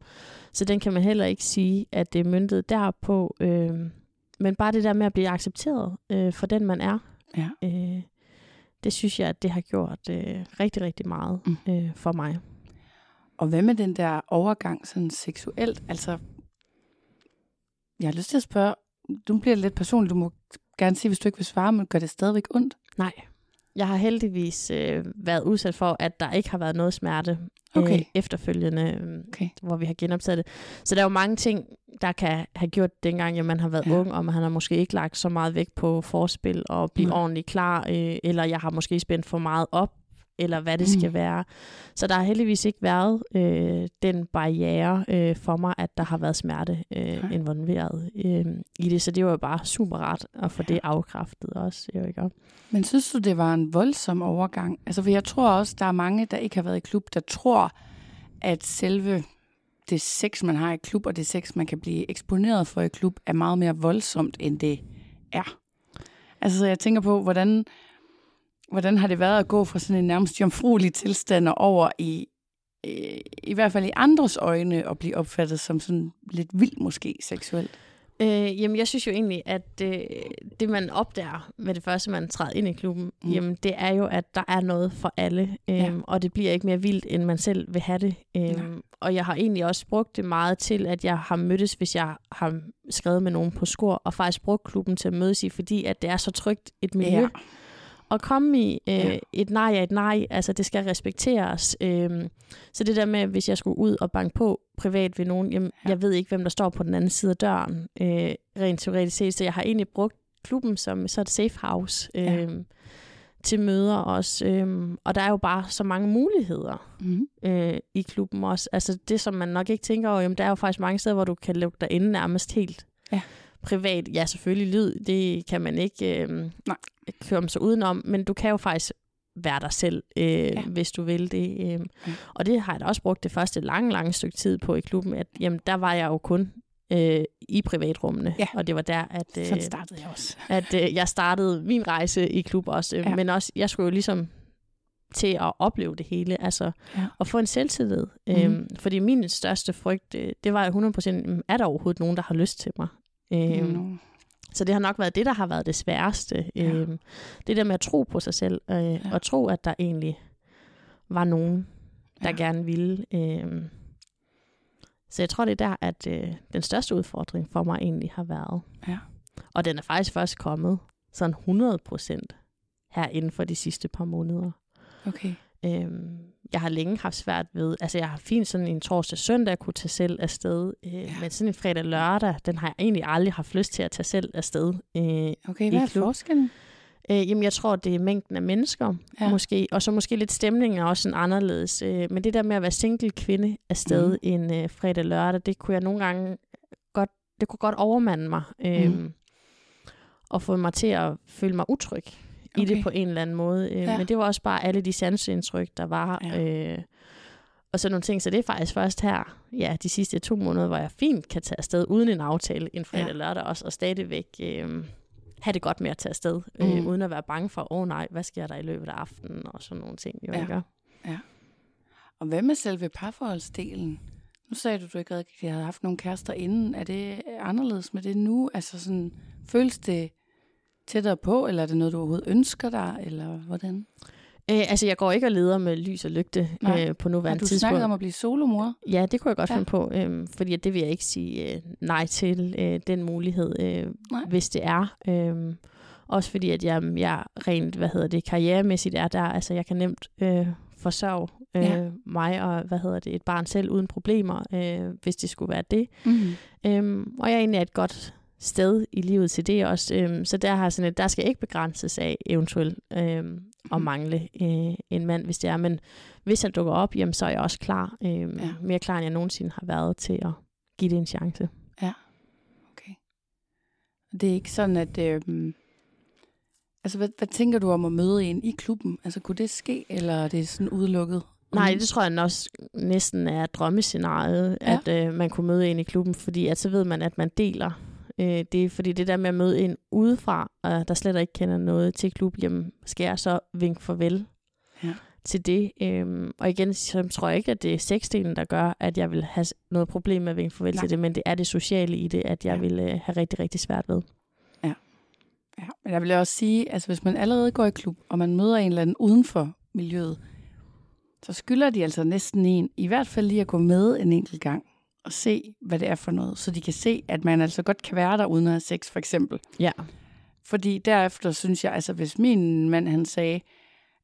så den kan man heller ikke sige, at det er myndet derpå. Øhm, men bare det der med at blive accepteret øh, for den, man er, Ja. øh, det synes jeg, at det har gjort øh, rigtig, rigtig meget Mm. øh, for mig. Og hvad med den der overgang sådan seksuelt? Altså, jeg har lyst til at spørge, du bliver lidt personlig, du må gerne sige, hvis du ikke vil svare, men gør det stadigvæk ondt? Nej. Jeg har heldigvis øh, været udsat for, at der ikke har været noget smerte Okay. øh, efterfølgende, øh, Okay. hvor vi har genoptaget det. Så der er jo mange ting, der kan have gjort dengang, at man har været Ja. ung, og man har måske ikke lagt så meget vægt på forspil og blive Nej. ordentligt klar, øh, eller jeg har måske spændt for meget op, eller hvad det Mm. mm. skal være. Så der har heldigvis ikke været øh, den barriere øh, for mig, at der har været smerte øh, Nej. involveret øh, i det. Så det var jo bare super rart at få Ja. det afkræftet også. Jo, ikke? Men synes du, det var en voldsom overgang? Altså, for jeg tror også, der er mange, der ikke har været i klub, der tror, at selve det sex, man har i klub, og det sex, man kan blive eksponeret for i klub, er meget mere voldsomt, end det er. Altså, så jeg tænker på, hvordan, hvordan har det været at gå fra sådan en nærmest jomfruelig tilstand og over i, i, i hvert fald i andres øjne, og blive opfattet som sådan lidt vild måske seksuelt? Øh, jamen, jeg synes jo egentlig, at øh, det, man opdager med det første, man træder ind i klubben, Mm. jamen, det er jo, at der er noget for alle, øh, Ja. ja. og det bliver ikke mere vildt, end man selv vil have det. Øh, og jeg har egentlig også brugt det meget til, at jeg har mødtes, hvis jeg har skrevet med nogen på skor, og faktisk brugt klubben til at mødes i, fordi at det er så trygt et miljø. Ja. At komme i øh, Ja. et nej er et nej, altså det skal respekteres. Øh, så det der med, hvis jeg skulle ud og banke på privat ved nogen, jamen, Ja. ja. jeg ved ikke, hvem der står på den anden side af døren, øh, rent teoretisk set. Så jeg har egentlig brugt klubben som så et safe house øh, Ja. til møder også. Øh, og der er jo bare så mange muligheder Mm. øh, i klubben også. Altså det, som man nok ikke tænker over, jamen, der er jo faktisk mange steder, hvor du kan lukke dig inde nærmest helt Ja. Privat. Ja, selvfølgelig lyd, det kan man ikke øh, Nej. køre sig udenom, men du kan jo faktisk være dig selv, øh, ja. hvis du vil det. Øh. Ja. Og det har jeg da også brugt det første lange, lange stykke tid på i klubben, at jamen, der var jeg jo kun øh, i privatrummene, Ja. og det var der, at, Sådan øh, startede jeg også. at øh, jeg startede min rejse i klub også, øh, Ja. men også, jeg skulle jo ligesom til at opleve det hele, altså Ja. at få en selvtillid. Mhm. Øhm, fordi min største frygt, øh, det var jo 100%, jamen, er der overhovedet nogen, der har lyst til mig? Øhm, Mm. Så det har nok været det, der har været det sværeste. Ja. Øhm, det der med at tro på sig selv, øh, ja. og tro, at der egentlig var nogen, der Ja. gerne ville. Øhm, så jeg tror, det er der, at øh, den største udfordring for mig egentlig har været. Ja. Og den er faktisk først kommet sådan 100 procent her inden for de sidste par måneder. Okay. Øhm, jeg har længe haft svært ved, altså jeg har fint sådan en torsdag søndag at kunne tage selv afsted, øh, ja. men sådan en fredag lørdag, den har jeg egentlig aldrig haft lyst til at tage selv afsted. Øh, Okay, hvad er klub. forskellen? Øh, jamen, jeg tror, det er mængden af mennesker, Ja. måske. Og så måske lidt stemningen er også sådan anderledes. Øh, men det der med at være single kvinde afsted mm. en øh, fredag lørdag, det kunne jeg nogle gange godt, det kunne godt overmande mig. Øh, Mhm. Og få mig til at føle mig utryg i Okay. det på en eller anden måde. Øh, Ja. Men det var også bare alle de sanseindtryk, der var. Ja. Øh, og sådan nogle ting. Så det er faktisk først her, ja, de sidste to måneder, hvor jeg fint kan tage afsted uden en aftale en fredag Ja. ja. lørdag også, og stadigvæk øh, have det godt med at tage afsted, øh, Mm. uden at være bange for, åh oh, nej, hvad sker der i løbet af aftenen, og sådan nogle ting. Jo, Ja. ikke? Og hvad med selve parforholdsdelen? Nu sagde du, du ikke rigtig havde haft nogle kærester inden. Er det anderledes med det nu? Altså sådan, føles det tættere på, eller er det noget, du overhovedet ønsker dig, eller hvordan? Øh, altså, jeg går ikke og leder med lys og lygte Nej. øh, på Har nuværende du tidspunkt. snakket om at blive solomor? Ja, det kunne jeg godt Ja. finde på, øh, fordi det vil jeg ikke sige øh, nej til, øh, den mulighed, øh, Nej. hvis det er. Øh, også fordi, at jeg, jeg rent, hvad hedder det, karrieremæssigt er der, altså jeg kan nemt øh, forsørge øh, Ja. mig og, hvad hedder det, et barn selv uden problemer, øh, hvis det skulle være det. Mm. Øhm, og jeg er egentlig et godt sted i livet til det også. Øhm, så der har sådan et, der skal ikke begrænses af eventuelt øhm, at Mhm. mangle øh, en mand, hvis det er. Men hvis han dukker op, jamen, så er jeg også klar. Øhm, Ja. ja. Mere klar, end jeg nogensinde har været til at give det en chance. Okay. Det er ikke sådan, at... Øh, altså, hvad, hvad tænker du om at møde en i klubben? Altså, kunne det ske, eller er det sådan udelukket? Nej, det tror jeg også næsten er drømmescenariet, Ja. ja. at øh, man kunne møde en i klubben, fordi at så ved man, at man deler. Øh, det er fordi det der med at møde en udefra, og der slet ikke kender noget til klub, jamen skal jeg så vinke farvel Ja. til det. Øhm, og igen, så tror jeg ikke, at det er sexdelen, der gør, at jeg vil have noget problem med at vinke farvel Nej. til det, men det er det sociale i det, at jeg Ja. ja. vil øh, have rigtig, rigtig svært ved. Ja, men jeg vil også sige, altså hvis man allerede går i klub, og man møder en eller anden uden for miljøet, så skylder de altså næsten en, i hvert fald lige at gå med en enkelt gang, og se, hvad det er for noget, så de kan se, at man altså godt kan være der uden at have sex, for eksempel. Ja. Fordi derefter synes jeg, altså hvis min mand, han sagde,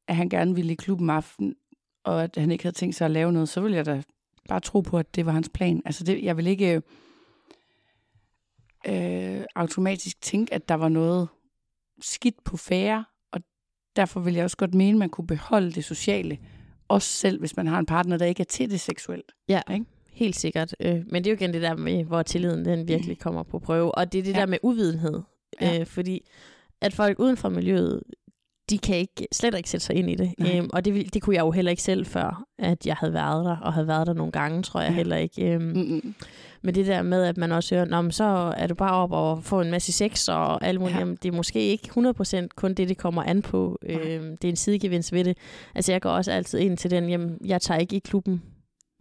at han gerne ville i klubben aften, og at han ikke havde tænkt sig at lave noget, så ville jeg da bare tro på, at det var hans plan. Altså det, jeg vil ikke øh, automatisk tænke, at der var noget skidt på færre, og derfor vil jeg også godt mene, at man kunne beholde det sociale, også selv hvis man har en partner, der ikke er til det seksuelt. Ja, Ikke? Helt sikkert. Øh, men det er jo igen det der med, hvor tilliden den virkelig kommer på prøve. Og det er det Ja. der med uvidenhed. Ja. Øh, fordi at folk uden for miljøet, de kan ikke, slet ikke sætte sig ind i det. Nej. Øhm, og det, det kunne jeg jo heller ikke selv før, at jeg havde været der, og havde været der nogle gange, tror jeg Ja. heller ikke. Øhm, Mm-mm. Men det der med, at man også hører, men så er du bare op og får en masse sex og alt muligt. Ja. Jamen, det er måske ikke 100% kun det, det kommer an på. Øhm, det er en sidegevinst ved det. Altså, jeg går også altid ind til den, jamen, jeg tager ikke i klubben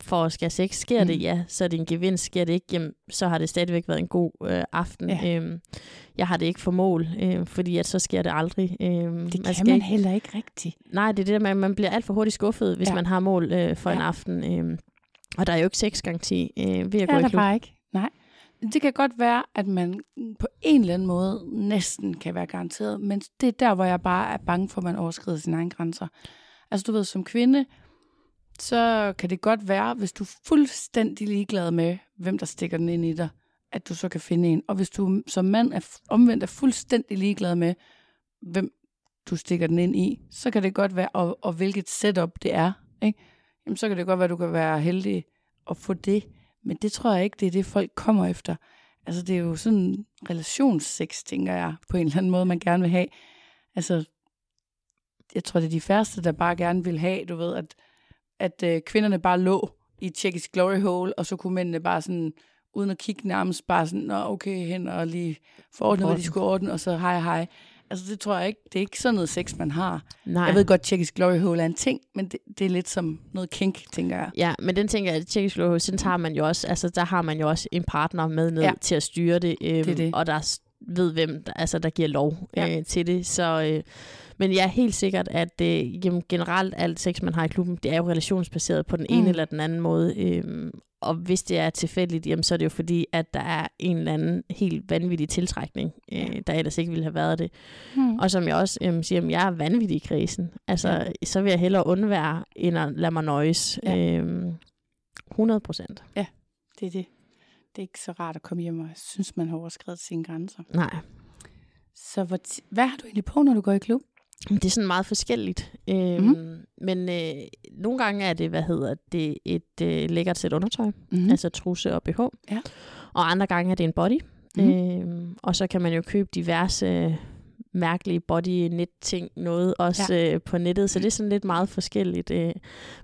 for at skal sex. Sker Mm. det, ja, så er det en gevinst. Sker det ikke, jamen, så har det stadigvæk været en god øh, aften. Ja. Øhm, jeg har det ikke for mål, øh, fordi at så sker det aldrig. Øhm, Det kan skal man ikke, heller ikke rigtigt. Nej, det er det der at man bliver alt for hurtigt skuffet, hvis Ja. ja. man har mål øh, for ja. en Ja. aften. Øh, og der er jo ikke sexgaranti øh, ved at Det gå er i der klub. bare ikke. Nej. Det kan godt være, at man på en eller anden måde næsten kan være garanteret, men det er der, hvor jeg bare er bange for, at man overskrider sine egne grænser. Altså du ved, som kvinde, så kan det godt være, hvis du er fuldstændig ligeglad med, hvem der stikker den ind i dig, at du så kan finde en. Og hvis du som mand er omvendt er fuldstændig ligeglad med, hvem du stikker den ind i, så kan det godt være, og, og hvilket setup det er, ikke? Jamen, så kan det godt være, at du kan være heldig at få det. Men det tror jeg ikke, det er det, folk kommer efter. Altså, det er jo sådan relationssex, tænker jeg, på en eller anden måde, man gerne vil have. Altså, jeg tror, det er de færreste, der bare gerne vil have, du ved, at, at øh, kvinderne bare lå i tjekkisk glory hole, og så kunne mændene bare sådan, uden at kigge nærmest, bare sådan, Nå, okay, hen og lige forordne, hvad de skulle ordne, og så hej, hej. Altså, det tror jeg ikke, det er ikke sådan noget sex, man har. Nej. Jeg ved godt, tjekkisk glory hole er en ting, men det, det er lidt som noget kink, tænker jeg. Ja, men den tænker jeg, at tjekkisk Glory, sådan tager man jo også, altså der har man jo også en partner med ned Ja. til at styre det, øhm, Det det. og der ved, hvem der, altså, der giver lov Ja. øh, til det. Så, øh, men jeg er helt sikkert, at øh, jamen, generelt alt sex, man har i klubben, det er jo relationsbaseret på den ene Mm. eller den anden måde. Øh, og hvis det er tilfældigt, jamen, så er det jo fordi, at der er en eller anden helt vanvittig tiltrækning, øh, der ellers ikke ville have været det. Hmm. Og som jeg også øhm, siger, jamen, jeg er vanvittig i krisen. Altså, Ja. ja. så vil jeg hellere undvære, end at lade mig nøjes. Ja. Ja. Øhm, 100 procent. Det er det. Det er ikke så rart at komme hjem og synes, man har overskrevet sine grænser. Nej. Så hvor ti- hvad har du egentlig på, når du går i klub? Det er sådan meget forskelligt. Øhm, Mhm. Men øh, nogle gange er det, hvad hedder det, et øh, lækkert sæt undertøj. Mm-hmm. Mm. Altså truse og BH. Ja. Og andre gange er det en body. Mm. Øhm, og så kan man jo købe diverse mærkelige body net ting noget også ja. øh, på nettet, så det er sådan lidt meget forskelligt. Øh.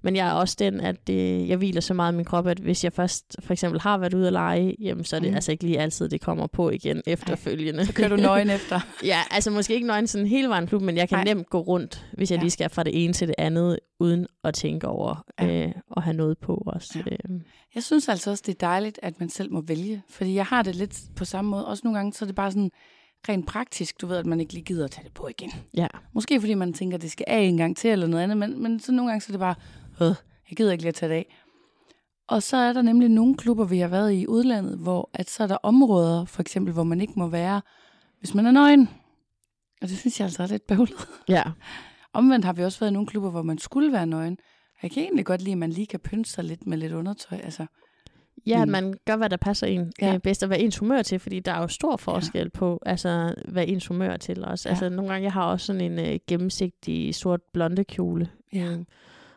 Men jeg er også den, at øh, jeg hviler så meget i min krop, at hvis jeg først for eksempel har været ude at lege, jamen, så er det mm. altså ikke lige altid, det kommer på igen efterfølgende. Så kører du nøgen efter. Ja, altså måske ikke nøgen sådan hele vejen klub, men jeg kan. Nej. nemt gå rundt, hvis jeg Ja. lige skal fra det ene til det andet, uden at tænke over Ja. øh, at have noget på også. Ja. Øh. Jeg synes altså også, det er dejligt, at man selv må vælge. Fordi jeg har det lidt på samme måde. Også nogle gange, så er det bare sådan rent praktisk, du ved, at man ikke lige gider at tage det på igen. ja. Måske fordi man tænker, at det skal af en gang til eller noget andet, men, men så nogle gange så er det bare, øh, jeg gider ikke lige at tage det af. Og så er der nemlig nogle klubber, vi har været i udlandet, hvor at så er der områder, for eksempel, hvor man ikke må være, hvis man er nøgen. Og det synes jeg altså er lidt bøvlet. ja. Omvendt har vi også været i nogle klubber, hvor man skulle være nøgen. Jeg kan egentlig godt lide, at man lige kan pynte sig lidt med lidt undertøj. Altså, Ja, at Mm. man gør, hvad der passer en Ja. øh, bedst, og hvad ens humør til, fordi der er jo stor forskel ja. på, altså, hvad ens humør er til også. Ja. Altså, nogle gange, jeg har også sådan en øh, gennemsigtig sort blonde kjole, Ja. øh,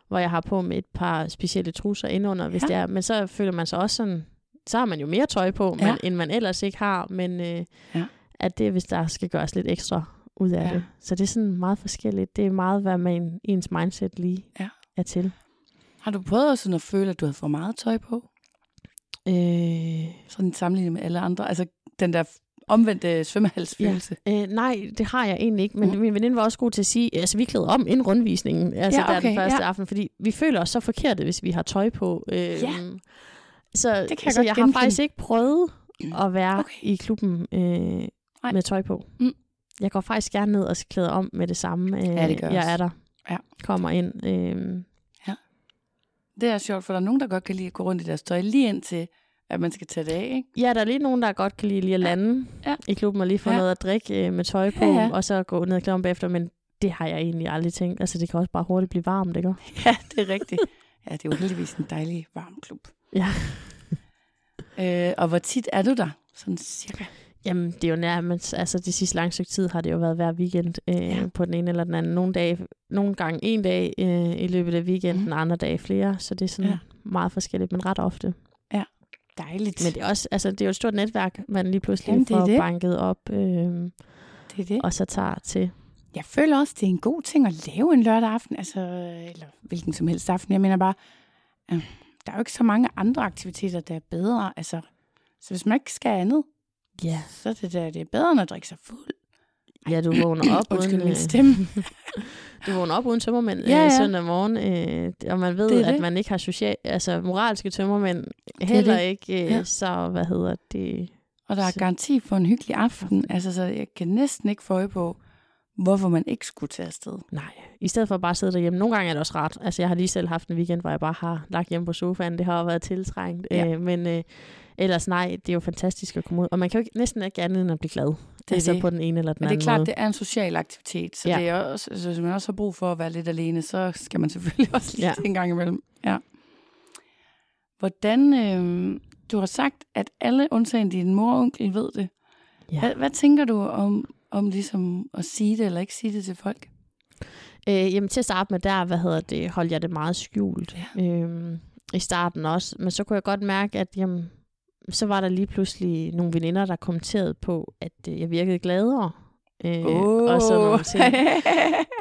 hvor jeg har på med et par specielle trusser indenunder, hvis Ja. det er. Men så føler man sig også sådan, så har man jo mere tøj på, Ja. men, end man ellers ikke har, men øh, Ja. at det hvis der skal gøres lidt ekstra ud af Ja. ja. det. Så det er sådan meget forskelligt. Det er meget, hvad man, ens mindset lige Ja. er til. har du prøvet sådan at føle, at du havde for meget tøj på? Øh, Sådan sammenlignet med alle andre. Altså den der omvendte svømmehalsfølelse. Øh, nej, det har jeg egentlig ikke, men Mm. min veninde var også god til at sige, altså vi klæder om inden rundvisningen, altså Ja, ja, okay, der den første ja. aften, fordi vi føler os så forkerte, hvis vi har tøj på. Øh, Ja. Så, Det kan jeg så jeg har faktisk ikke prøvet at være Okay. i klubben øh, med tøj på. Mm. Jeg går faktisk gerne ned og klæder om med det samme. Øh, Ja, det jeg jeg også. er der. Ja. Kommer ind. Øh, Det er sjovt, for der er nogen, der godt kan lide at gå rundt i deres tøj, lige indtil, at man skal tage det af, ikke? ja, der er lige nogen, der godt kan lide lige at lande Ja. i klubben og lige få Ja. noget at drikke øh, med tøj på, Ja, ja. og så gå ned klæde om bagefter, men det har jeg egentlig aldrig tænkt. Altså, det kan også bare hurtigt blive varmt, ikke? Ja, det er rigtigt. Ja, det er jo heldigvis en dejlig varm klub. Ja. Øh, og hvor tit er du der? Sådan cirka. Jamen, det er jo nærmest, altså det sidste lange stykke tid har det jo været hver weekend øh, Ja. ja. på den ene eller den anden. Nogle, dage, nogle gange en dag øh, i løbet af weekenden, mm. andre dage flere, så det er sådan Ja. ja. meget forskelligt, men ret ofte. Dejligt. Men det er også, altså det er jo et stort netværk, man lige pludselig Jamen, det får det. banket op, øh, det er det. og så tager til. Jeg føler også, det er en god ting at lave en lørdag aften, altså, eller hvilken som helst aften. Jeg mener bare, øh, der er jo ikke så mange andre aktiviteter, der er bedre. Altså, så hvis man ikke skal andet, Ja, så det, der, det er bedre, end at drikke sig fuld. ja du vågner op Undskyld uden, min øh, stemme. du vågner op uden tømmermænd Ja, ja, ja. søndag morgen, øh, og man ved, Det er at det. man ikke har social, altså moralske tømmermænd, heller det. ikke, øh, Ja. så hvad hedder det, Og der er garanti for en hyggelig aften. Altså, så jeg kan næsten ikke få øje på, hvorfor man ikke skulle tage afsted. Nej, i stedet for bare at sidde derhjemme. Nogle gange er det også ret. Altså, jeg har lige selv haft en weekend, hvor jeg bare har lagt hjemme på sofaen. Det har været tiltrængt. Ja. Øh, men øh, ellers nej, det er jo fantastisk at komme ud. Og man kan jo ikke, næsten ikke andet end at blive glad. Det er altså det. på den ene eller den Men det er anden klart, måde. det er en social aktivitet, så Ja. det er også, altså, hvis man også har brug for at være lidt alene, så skal man selvfølgelig også lige ja. En gang imellem. Ja. Hvordan, øh, du har sagt, at alle undtagen din mor og onkel ved det. Ja. Hvad, hvad tænker du om, om ligesom at sige det eller ikke sige det til folk? Øh, jamen til at starte med der, hvad hedder det, holdt jeg det meget skjult. Ja. Øhm, I starten også. Men så kunne jeg godt mærke, at jamen, så var der lige pludselig nogle veninder, der kommenterede på, at øh, jeg virkede gladere. Øh, Og sådan nogle ting.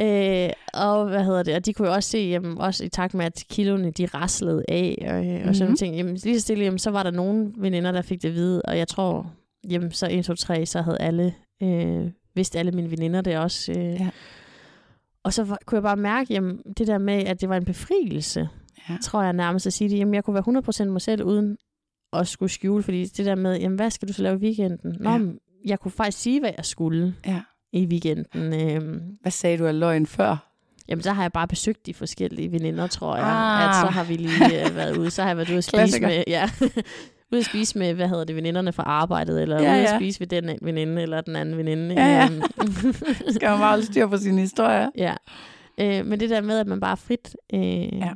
øh, og hvad hedder det? Og de kunne jo også se, jamen, også i takt med, at kiloene de raslede af, øh, og sådan Mhm. nogle ting. Jamen, lige så stille, jamen, så var der nogle veninder, der fik det at vide, og jeg tror, jamen, så 1, 2, 3, så havde alle, øh, vidste alle mine veninder det også. Øh. Ja. Og så var, kunne jeg bare mærke, jamen, det der med, at det var en befrielse, Ja. tror jeg nærmest at sige det. Jamen, jeg kunne være 100% mig selv, uden at skulle skjule, fordi det der med, jamen, hvad skal du så lave i weekenden? Nå, Ja. jeg kunne faktisk sige, hvad jeg skulle ja. i weekenden. Øhm, Hvad sagde du af løgn før? Jamen, så har jeg bare besøgt de forskellige veninder, tror jeg. Ah. At så har vi lige øh, været ude. Så har jeg været ude at spise Klassiker. med, ja, ude at spise med, hvad hedder det, veninderne fra arbejdet, eller Ja, ude ja. at spise ved den veninde, eller den anden veninde. Ja, ja. Øhm, Skal man bare holde styr på sine historier? ja. Øh, men det der med, at man bare frit øh, Ja.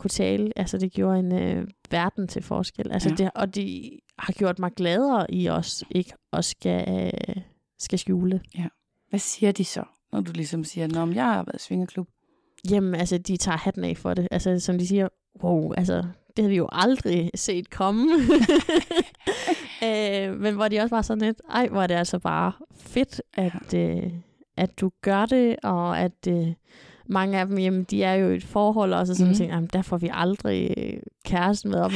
Ja. kunne tale, altså det gjorde en øh, verden til forskel. Altså Ja. det, og de har gjort mig gladere i os, ikke at skal, øh, skal skjule det. Hvad siger de så, når du ligesom siger, Nå, men jeg har været i svingerklub? Jamen, altså, de tager hatten af for det. Altså, som de siger, wow, altså, det havde vi jo aldrig set komme. øh, men hvor de også var sådan lidt, ej, hvor er det altså bare fedt, at, øh, at du gør det, og at øh, mange af dem, jamen, de er jo i et forhold også, og sådan Mhm. mm. tænker, jamen, der får vi aldrig øh, kæresten med op.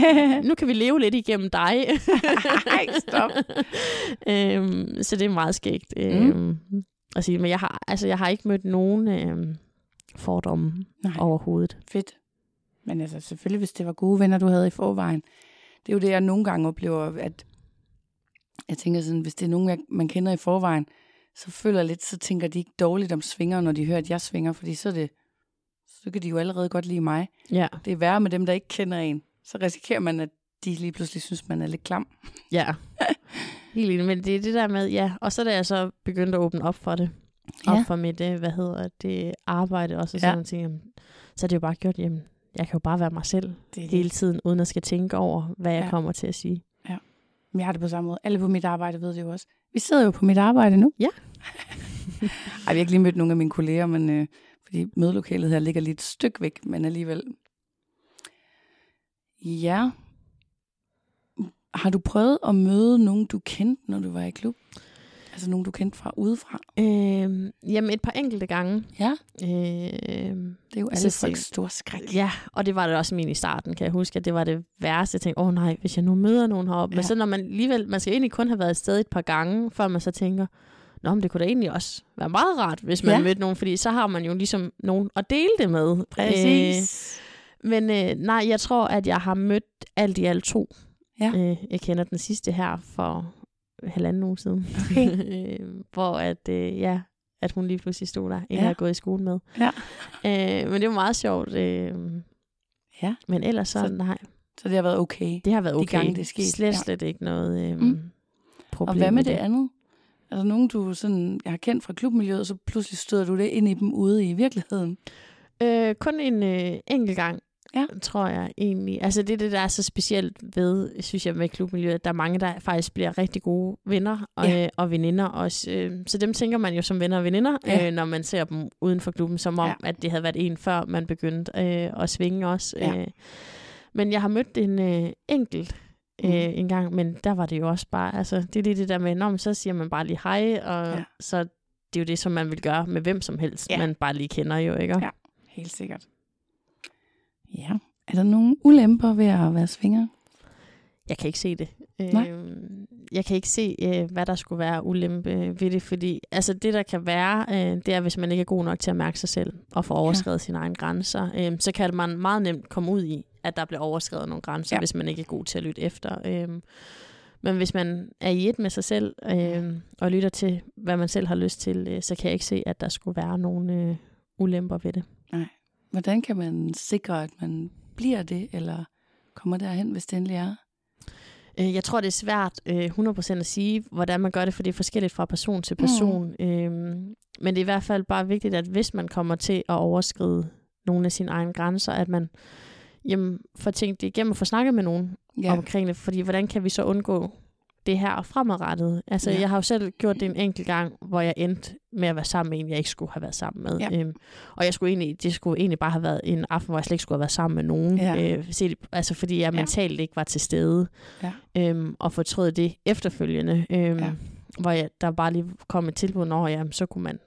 Nu kan vi leve lidt igennem dig. Ej, stop. øhm, så det er meget skægt. Mm. Øhm, at sige. Men jeg har, altså, jeg har ikke mødt nogen øhm, fordomme Nej. overhovedet. Fedt. Men altså, selvfølgelig, hvis det var gode venner, du havde i forvejen. Det er jo det, jeg nogle gange oplever, at jeg tænker sådan, hvis det er nogen, jeg- man kender i forvejen, så føler jeg lidt, så tænker de ikke dårligt om svinger, når de hører, at jeg svinger, fordi så det, så kan de jo allerede godt lide mig. Ja, Det er værre med dem, der ikke kender en. Så risikerer man, at de lige pludselig synes, man er lidt klam. ja. Helt enig. Men det er det der med, ja. Og så er det jeg så begyndt at åbne op for det. Op Ja. for mit, øh, hvad hedder det, arbejde. Og Ja. sådan ja. ting. Jamen, så er det jo bare gjort, jamen, jeg kan jo bare være mig selv Det hele tiden, uden at skal tænke over, hvad jeg Ja. kommer til at sige. Jeg har det på samme måde. Alle på mit arbejde ved det jo også. Vi sidder jo på mit arbejde nu. Ja. Ej, vi har ikke lige mødt nogle af mine kolleger, men øh, fordi mødelokalet her ligger lige et stykke væk, men alligevel. Ja. Har du prøvet at møde nogen, du kendte, når du var i klub? Altså nogen, du kendte fra udefra? Øhm, jamen, et par enkelte gange. Ja. Øhm, Det er jo alle folks store skræk. Ja, og det var det også min i starten, kan jeg huske, at det var det værste. Jeg tænkte, åh oh, nej, hvis jeg nu møder nogen heroppe. Ja. Men så når man alligevel, man skal egentlig kun have været et sted et par gange, før man så tænker, nå, men det kunne da egentlig også være meget rart, hvis man ja. mødte nogen, fordi så har man jo ligesom nogen at dele det med. Præcis. Øh, men øh, nej, jeg tror, at jeg har mødt alt i alt to. Ja. Øh, jeg kender den sidste her for halvanden uge siden. Okay. øh, hvor at, øh, ja, at hun lige pludselig stod der, en Ja. jeg havde gået i skole med. Ja. Øh, men det var meget sjovt. Øh, Ja. men ellers så, Så- nej, Så det har været okay. det har været de okay. gange, det er sket, Slet, ja. slet ikke noget øh, Mm. problem. Og hvad med det andet? Altså nogen, du sådan, jeg har kendt fra klubmiljøet, og så pludselig støder du det ind i dem ude i virkeligheden. Øh, kun en øh, enkelt gang, Ja. tror jeg egentlig. Altså det er det, der er så specielt ved, synes jeg, med klubmiljøet, at der er mange, der faktisk bliver rigtig gode venner og, Ja. øh, og veninder også. Øh, så dem tænker man jo som venner og veninder, Ja. øh, når man ser dem uden for klubben, som om, Ja. at det havde været en før man begyndte øh, at svinge også. Ja. Øh, men jeg har mødt en øh, enkelt øh, Mhm. en gang, men der var det jo også bare, altså det er lige det der med, når man så siger man bare lige hej, og Ja. så det er jo det, som man vil gøre med hvem som helst, ja. man bare lige kender jo, ikke? Ja. Helt sikkert. Ja. Er der nogle ulemper ved at være svinger? Jeg kan ikke se det. Nej. Øhm, jeg kan ikke se, øh, hvad der skulle være ulempe ved det, fordi altså, det, der kan være, øh, det er, hvis man ikke er god nok til at mærke sig selv og få overskrevet ja. sine egne grænser, øh, så kan man meget nemt komme ud i, at der bliver overskrevet nogle grænser, Ja. hvis man ikke er god til at lytte efter. Øh, men hvis man er i et med sig selv øh, og lytter til, hvad man selv har lyst til, øh, så kan jeg ikke se, at der skulle være nogle øh, ulemper ved det. Hvordan kan man sikre, at man bliver det, eller kommer derhen, hvis det endelig er? Øh, Jeg tror, det er svært øh, 100% at sige, hvordan man gør det, for det er forskelligt fra person til person. Mm. Øhm, men det er i hvert fald bare vigtigt, at hvis man kommer til at overskride nogle af sine egne grænser, at man jamen, får tænkt det igennem og får snakket med nogen ja. omkring det. Fordi hvordan kan vi så undgå det her fremadrettet? Altså, Ja. ja. jeg har jo selv gjort det en enkelt gang, hvor jeg endte med at være sammen med en, jeg ikke skulle have været sammen med. Ja. Øhm, og jeg skulle egentlig, det skulle egentlig bare have været en aften, hvor jeg slet ikke skulle have været sammen med nogen. Ja. Øh, set, altså, fordi jeg Ja. mentalt ikke var til stede Ja. øhm, og fortrød det efterfølgende, øhm, Ja. ja. hvor jeg, der bare lige kom et tilbud, når jamen, så kunne man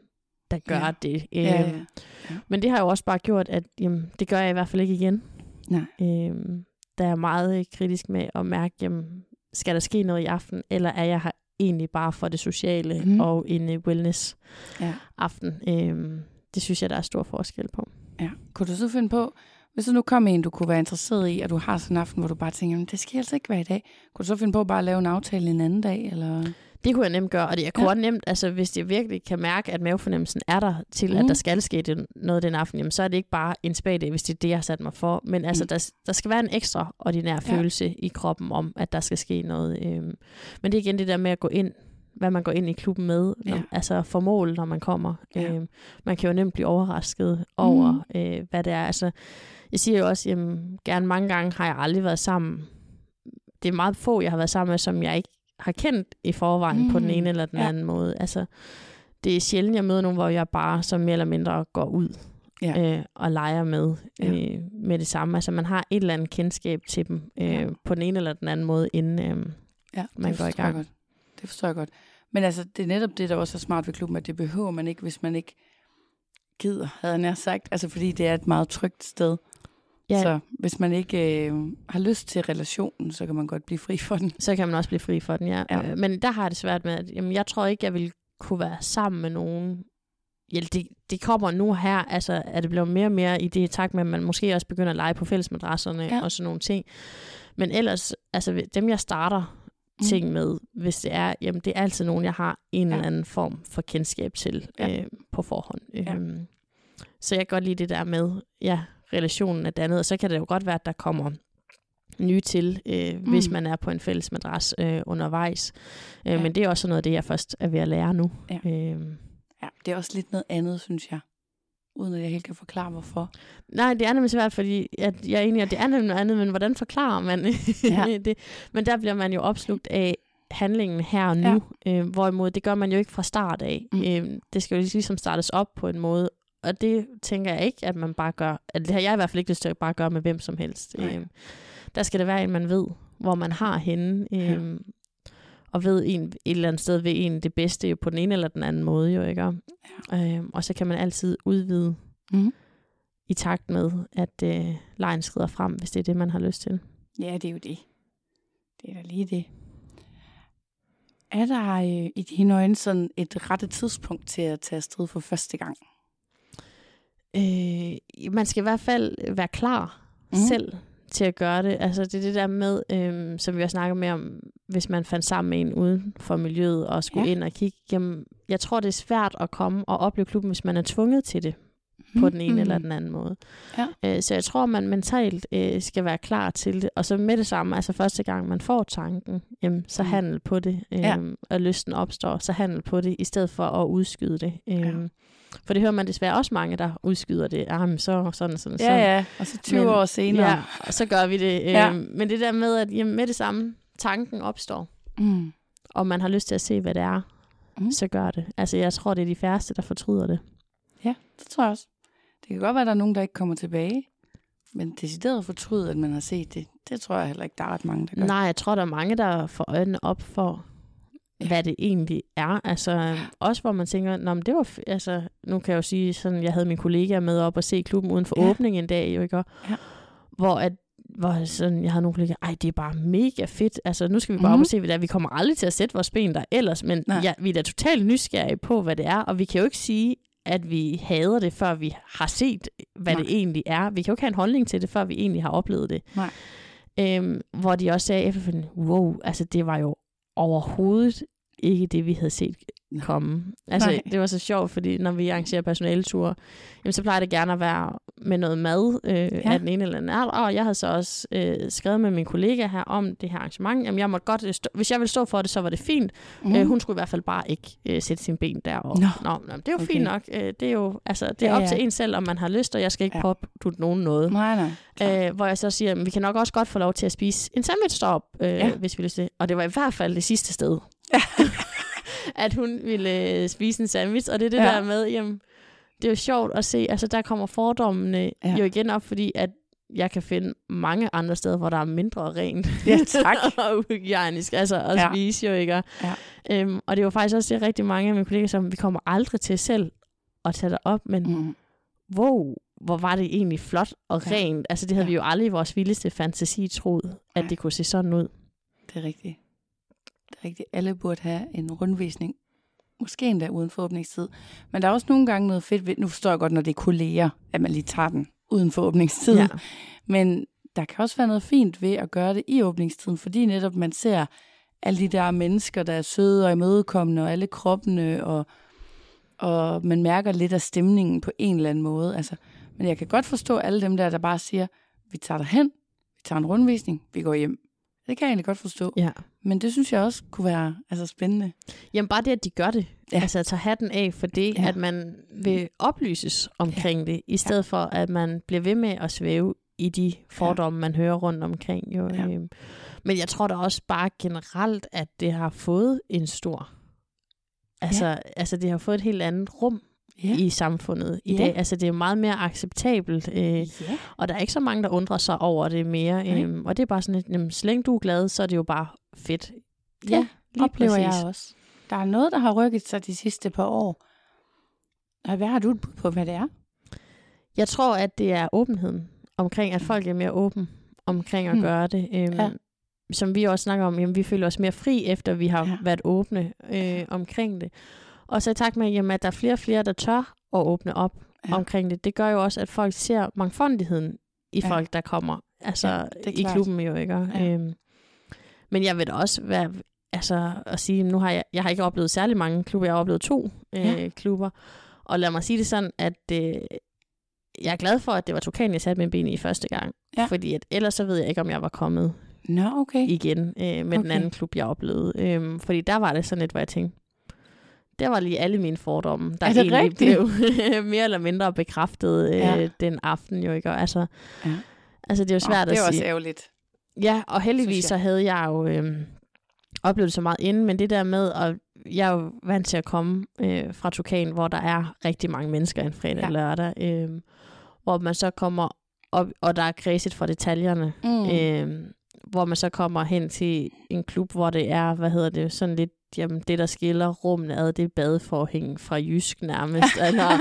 da gøre Ja. ja. det. Øhm, Ja, ja. Men det har jo også bare gjort, at jamen, det gør jeg i hvert fald ikke igen. Nej. Øhm, der er jeg meget kritisk med at mærke, jamen, skal der ske noget i aften, eller er jeg her egentlig bare for det sociale mm. og en uh, wellness Ja. aften? Øhm, det synes jeg, der er stor forskel på. ja. Kunne du så finde på, hvis der nu kom en, du kunne være interesseret i, og du har sådan en aften, hvor du bare tænker, "Jamen, det skal altså ikke være i dag. Kunne du så finde på bare at lave en aftale en anden dag? Eller? Det kunne jeg nemt gøre, og det, jeg kunne Ja. nemt, altså hvis jeg virkelig kan mærke, at mavefornemmelsen er der til, mm. Mm. at der skal ske det, noget den aften, jamen, så er det ikke bare en spagdag, hvis det er det, jeg har sat mig for. Men altså, Mm. der, der skal være en ekstra ordinær Ja. følelse i kroppen om, at der skal ske noget. Øhm. Men det er igen det der med at gå ind, hvad man går ind i klubben med, når, Ja. altså formål, når man kommer. Ja. Øhm, man kan jo nemt blive overrasket over, øh, hvad det er. Altså, jeg siger jo også, jamen, gerne mange gange har jeg aldrig været sammen. Det er meget få, jeg har været sammen med, som jeg ikke har kendt i forvejen mm. på den Mm. ene eller den Ja. anden måde. Altså, det er sjældent, jeg møder nogen, hvor jeg bare som mere eller mindre går ud Ja. øh, og leger med Ja. øh, med det samme. Altså man har et eller andet kendskab til dem øh, Ja. på den ene eller den anden måde, inden øh, Ja, man går i gang. Godt. Det forstår jeg godt. Men altså, det er netop det, der også er smart ved klubben, at det behøver man ikke, hvis man ikke gider, havde jeg nær sagt. Altså, fordi det er et meget trygt sted. Ja. Så hvis man ikke øh, har lyst til relationen, så kan man godt blive fri for den. så kan man også blive fri for den, ja. Ja. Øh, men der har jeg det svært med, at jamen, jeg tror ikke, jeg vil kunne være sammen med nogen. Ja, det, det kommer nu her, altså er det blevet mere og mere i det takt med, at man måske også begynder at lege på fællesmadrasserne Ja. ja. og sådan nogle ting. Men ellers, altså dem jeg starter Mm. ting med, hvis det er, jamen det er altid nogen, jeg har en Ja. eller anden form for kendskab til Ja. øh, på forhånd. Ja. Øhm, så jeg kan godt lide det der med, ja, relationen er dannet, og så kan det jo godt være, at der kommer nye til, øh, mm. hvis man er på en fælles madras øh, undervejs. Øh, Ja. Men det er også noget af det, jeg først er ved at lære nu. Ja. Øh, Ja, det er også lidt noget andet, synes jeg. Uden at jeg helt kan forklare, hvorfor. nej, det er nemlig svært, fordi at jeg er enig, at det er nemlig noget andet, men hvordan forklarer man Ja. det? Men der bliver man jo opslugt af handlingen her og nu, ja. øh, hvorimod det gør man jo ikke fra start af. Mm. Øh, det skal jo ligesom startes op på en måde, og det tænker jeg ikke, at man bare gør, at det har jeg i hvert fald ikke lyst til at bare gøre med hvem som helst. Nej. Øh, der skal det være en, man ved, hvor man har henne, øh, Ja. og ved en, et eller andet sted ved en det bedste jo på den ene eller den anden måde, jo ikke? Ja. Øh, og så kan man altid udvide Mm. i takt med, at øh, lejen skrider frem, hvis det er det, man har lyst til. Ja, det er jo det. Det er da lige det. Er der øh, i dine øjne sådan et rette tidspunkt til at tage afsted for første gang? Øh, man skal i hvert fald være klar Mhm. mm. selv til at gøre det. Altså det er det der med, øh, som vi har snakket med om, hvis man fandt sammen med en uden for miljøet og skulle Ja. ind og kigge. Jamen, jeg tror, det er svært at komme og opleve klubben, hvis man er tvunget til det på den ene Mhm. eller den anden måde. Ja. Øh, så jeg tror, man mentalt øh, skal være klar til det. Og så med det samme, altså første gang man får tanken, jamen, så Mm. handel på det, øh, Ja. og lysten opstår, så handel på det, i stedet for at udskyde det. Øh, Ja. For det hører man desværre også mange, der udskyder det. Jamen, så sådan, sådan, Ja, sådan. ja. Og så 20 Men- år senere. Ja, og så gør vi det. Ja. Ja. Men det der med, at jamen, med det samme, tanken opstår, Mm. og man har lyst til at se, hvad det er, Mm. så gør det. Altså, jeg tror, det er de færreste, der fortryder det. Ja, det tror jeg også. Det kan godt være, at der er nogen, der ikke kommer tilbage. Men decideret fortryde, at man har set det, det tror jeg heller ikke, der er ret mange, der gør. Nej, jeg tror, der er mange, der får øjnene op for, Ja. hvad det egentlig er. Altså, også hvor man tænker, Nå, men det var, altså, nu kan jeg jo sige, sådan, jeg havde min kollega med op og se klubben uden for Ja. åbning en dag, jo ikke? Og- Ja. Hvor at, hvor sådan, jeg havde nogle kollegaer, ej, det er bare mega fedt. Altså, nu skal vi bare mm. op Mhm. og se, hvad det er. Vi kommer aldrig til at sætte vores ben der ellers, men Nej. ja, vi er da totalt nysgerrige på, hvad det er, og vi kan jo ikke sige, at vi hader det, før vi har set, hvad Nej. det egentlig er. Vi kan jo ikke have en holdning til det, før vi egentlig har oplevet det. Nej. Øhm, hvor de også sagde efterfølgende, wow, altså det var jo overhovedet ikke det, vi havde set komme. Altså, Nej. det var så sjovt, fordi når vi arrangerer personaleture, jamen, så plejer det gerne at være med noget mad øh, ja. af den ene eller anden art. Og jeg havde så også øh, skrevet med min kollega her om det her arrangement. Jamen, jeg måtte godt, øh, stå, hvis jeg ville stå for det, så var det fint. Mm. Øh, hun skulle i hvert fald bare ikke øh, sætte sine ben der. Og, Nå. nå, nå, det er jo Okay. fint nok. Øh, det er jo altså, det er Ja, op ja. til en selv, om man har lyst, og jeg skal ikke Ja. ja. pådutte nogen noget. Nej, nej. klart. Øh, hvor jeg så siger, at vi kan nok også godt få lov til at spise en sandwich derop, øh, Ja. ja. hvis vi vil det. Og det var i hvert fald det sidste sted, at hun ville øh, spise en sandwich. Og det er det Ja. ja. der med, jamen, det er jo sjovt at se, altså der kommer fordommene Ja. ja. jo igen op, fordi at jeg kan finde mange andre steder, hvor der er mindre rent Ja, tak. og uhygienisk, altså at Ja. ja. spise jo, ikke? Ja. Øhm, og det jo faktisk også det, rigtig mange af mine kollegaer, som vi kommer aldrig til selv at tage det op, men Mm. wow, hvor var det egentlig flot og Ja. rent. Altså det havde Ja. vi jo aldrig i vores vildeste fantasi troet, at Nej. det kunne se sådan ud. Det er rigtigt. Det er rigtigt. Alle burde have en rundvisning. Måske endda uden for åbningstid. Men der er også nogle gange noget fedt ved, nu forstår jeg godt, når det er kolleger, at man lige tager den uden for åbningstid. Ja. Men der kan også være noget fint ved at gøre det i åbningstiden, fordi netop man ser alle de der mennesker, der er søde og imødekommende, og alle kroppene, og, og man mærker lidt af stemningen på en eller anden måde. Altså, men jeg kan godt forstå alle dem der, der bare siger, vi tager derhen, vi tager en rundvisning, vi går hjem. Det kan jeg egentlig godt forstå. ja. Men det synes jeg også kunne være altså, spændende. Jamen bare det, at de gør det. Ja. Ja. Altså at tage hatten af for det, Ja. ja. at man vil oplyses omkring ja. det, i stedet ja. for at man bliver ved med at svæve i de fordomme, man hører rundt omkring. Jo. Ja. Øhm. Men jeg tror da også bare generelt, at det har fået en stor Altså, ja. altså det har fået et helt andet rum Ja. i samfundet i Ja. dag. Altså det er meget mere acceptabelt, øh, Ja. og der er ikke så mange, der undrer sig over det mere. Nej. Øhm, og det er bare sådan, at jamen, så længe du er glad, så er det jo bare fedt. Ja, lige oplever præcis. jeg også. Der er noget, der har rykket sig de sidste par år. Og Hvad har du på, hvad det er? Jeg tror, at det er åbenheden omkring, at folk er mere åben omkring at Hmm. gøre det. Øhm, Ja. Som vi også snakker om, jamen, vi føler os mere fri, efter vi har Ja. ja. været åbne øh, omkring det. Og så i takt med, jamen, at der er flere og flere, der tør at åbne op Ja. omkring det, det gør jo også, at folk ser mangfoldigheden i Ja. folk, der kommer altså, Ja, det er i klart. klubben jo, ikke? Ja. Øhm, men jeg vil da også være, altså at sige, nu har jeg, jeg har ikke oplevet særlig mange klubber, jeg har oplevet to øh, Ja. klubber, og lad mig sige det sådan, at øh, jeg er glad for, at det var Tukan, jeg satte min ben i første gang. Ja. Fordi at, ellers så ved jeg ikke, om jeg var kommet Nå, okay. igen øh, med okay. den anden klub, jeg oplevede. Øhm, fordi der var det sådan lidt, hvor jeg tænkte, der var lige alle mine fordomme, der Er det egentlig rigtigt? blev mere eller mindre bekræftet øh, Ja. den aften jo ikke. Og altså, Ja. altså det er jo svært Nå, det er at også sige. ærgerligt. Ja, og heldigvis så havde jeg jo øh, oplevet det så meget inden, men det der med, at jeg er jo vant til at komme øh, fra Tukan, hvor der er rigtig mange mennesker en fredag Ja. ja. lørdag, øh, hvor man så kommer op, og der er kredset for detaljerne, mm. øh, hvor man så kommer hen til en klub, hvor det er, hvad hedder det, sådan lidt, jamen det der skiller rummene ad, det er badeforhæng fra Jysk nærmest, altså,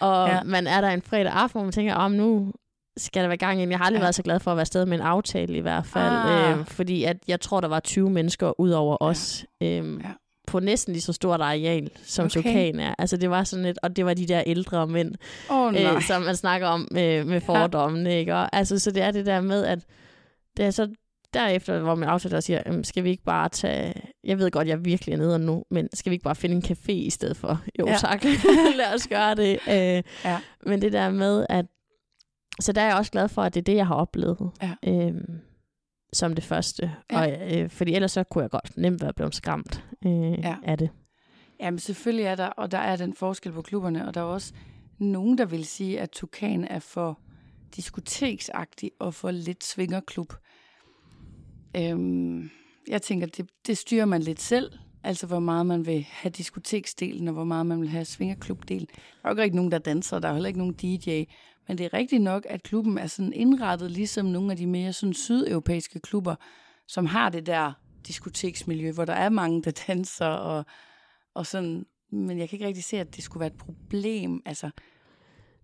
og Ja. ja. man er der en fredag aften, hvor man tænker, om nu skal der være gang ind. Jeg har aldrig Ja. ja. været så glad for at være afsted med en aftale i hvert fald, Ah. øh, fordi at jeg tror, der var 20 mennesker ud over Ja. os, øh, Ja. på næsten lige så stort areal, som Okay. er. Altså det var sådan lidt, og det var de der ældre mænd, oh, nej. øh, som man snakker om øh, med fordommene, ikke? Og, altså, så det er det der med, at det er så derefter, hvor man aftaler og siger, "Jamen, skal vi ikke bare tage, jeg ved godt, jeg er virkelig nede nu, men skal vi ikke bare finde en café i stedet for? Jo Ja. tak, lad os gøre det. Øh, Ja. Men det der med, at, så der er jeg også glad for, at det er det, jeg har oplevet. Ja. Øhm, som det første. Ja. Og, øh, fordi ellers så kunne jeg godt nemt være blevet skræmt øh, ja. af det. Jamen selvfølgelig er der, og der er den forskel på klubberne, og der er også nogen, der vil sige, at Tukan er for diskoteksagtig og for lidt svingerklub. Øhm, jeg tænker, det, det styrer man lidt selv, altså hvor meget man vil have diskoteksdelen, og hvor meget man vil have svingerklubdelen. Der er jo ikke rigtig nogen, der danser, der er heller ikke nogen DJ, men det er rigtigt nok, at klubben er sådan indrettet, ligesom nogle af de mere sådan sydeuropæiske klubber, som har det der diskoteksmiljø, hvor der er mange, der danser, og, og sådan, men jeg kan ikke rigtig se, at det skulle være et problem. Altså,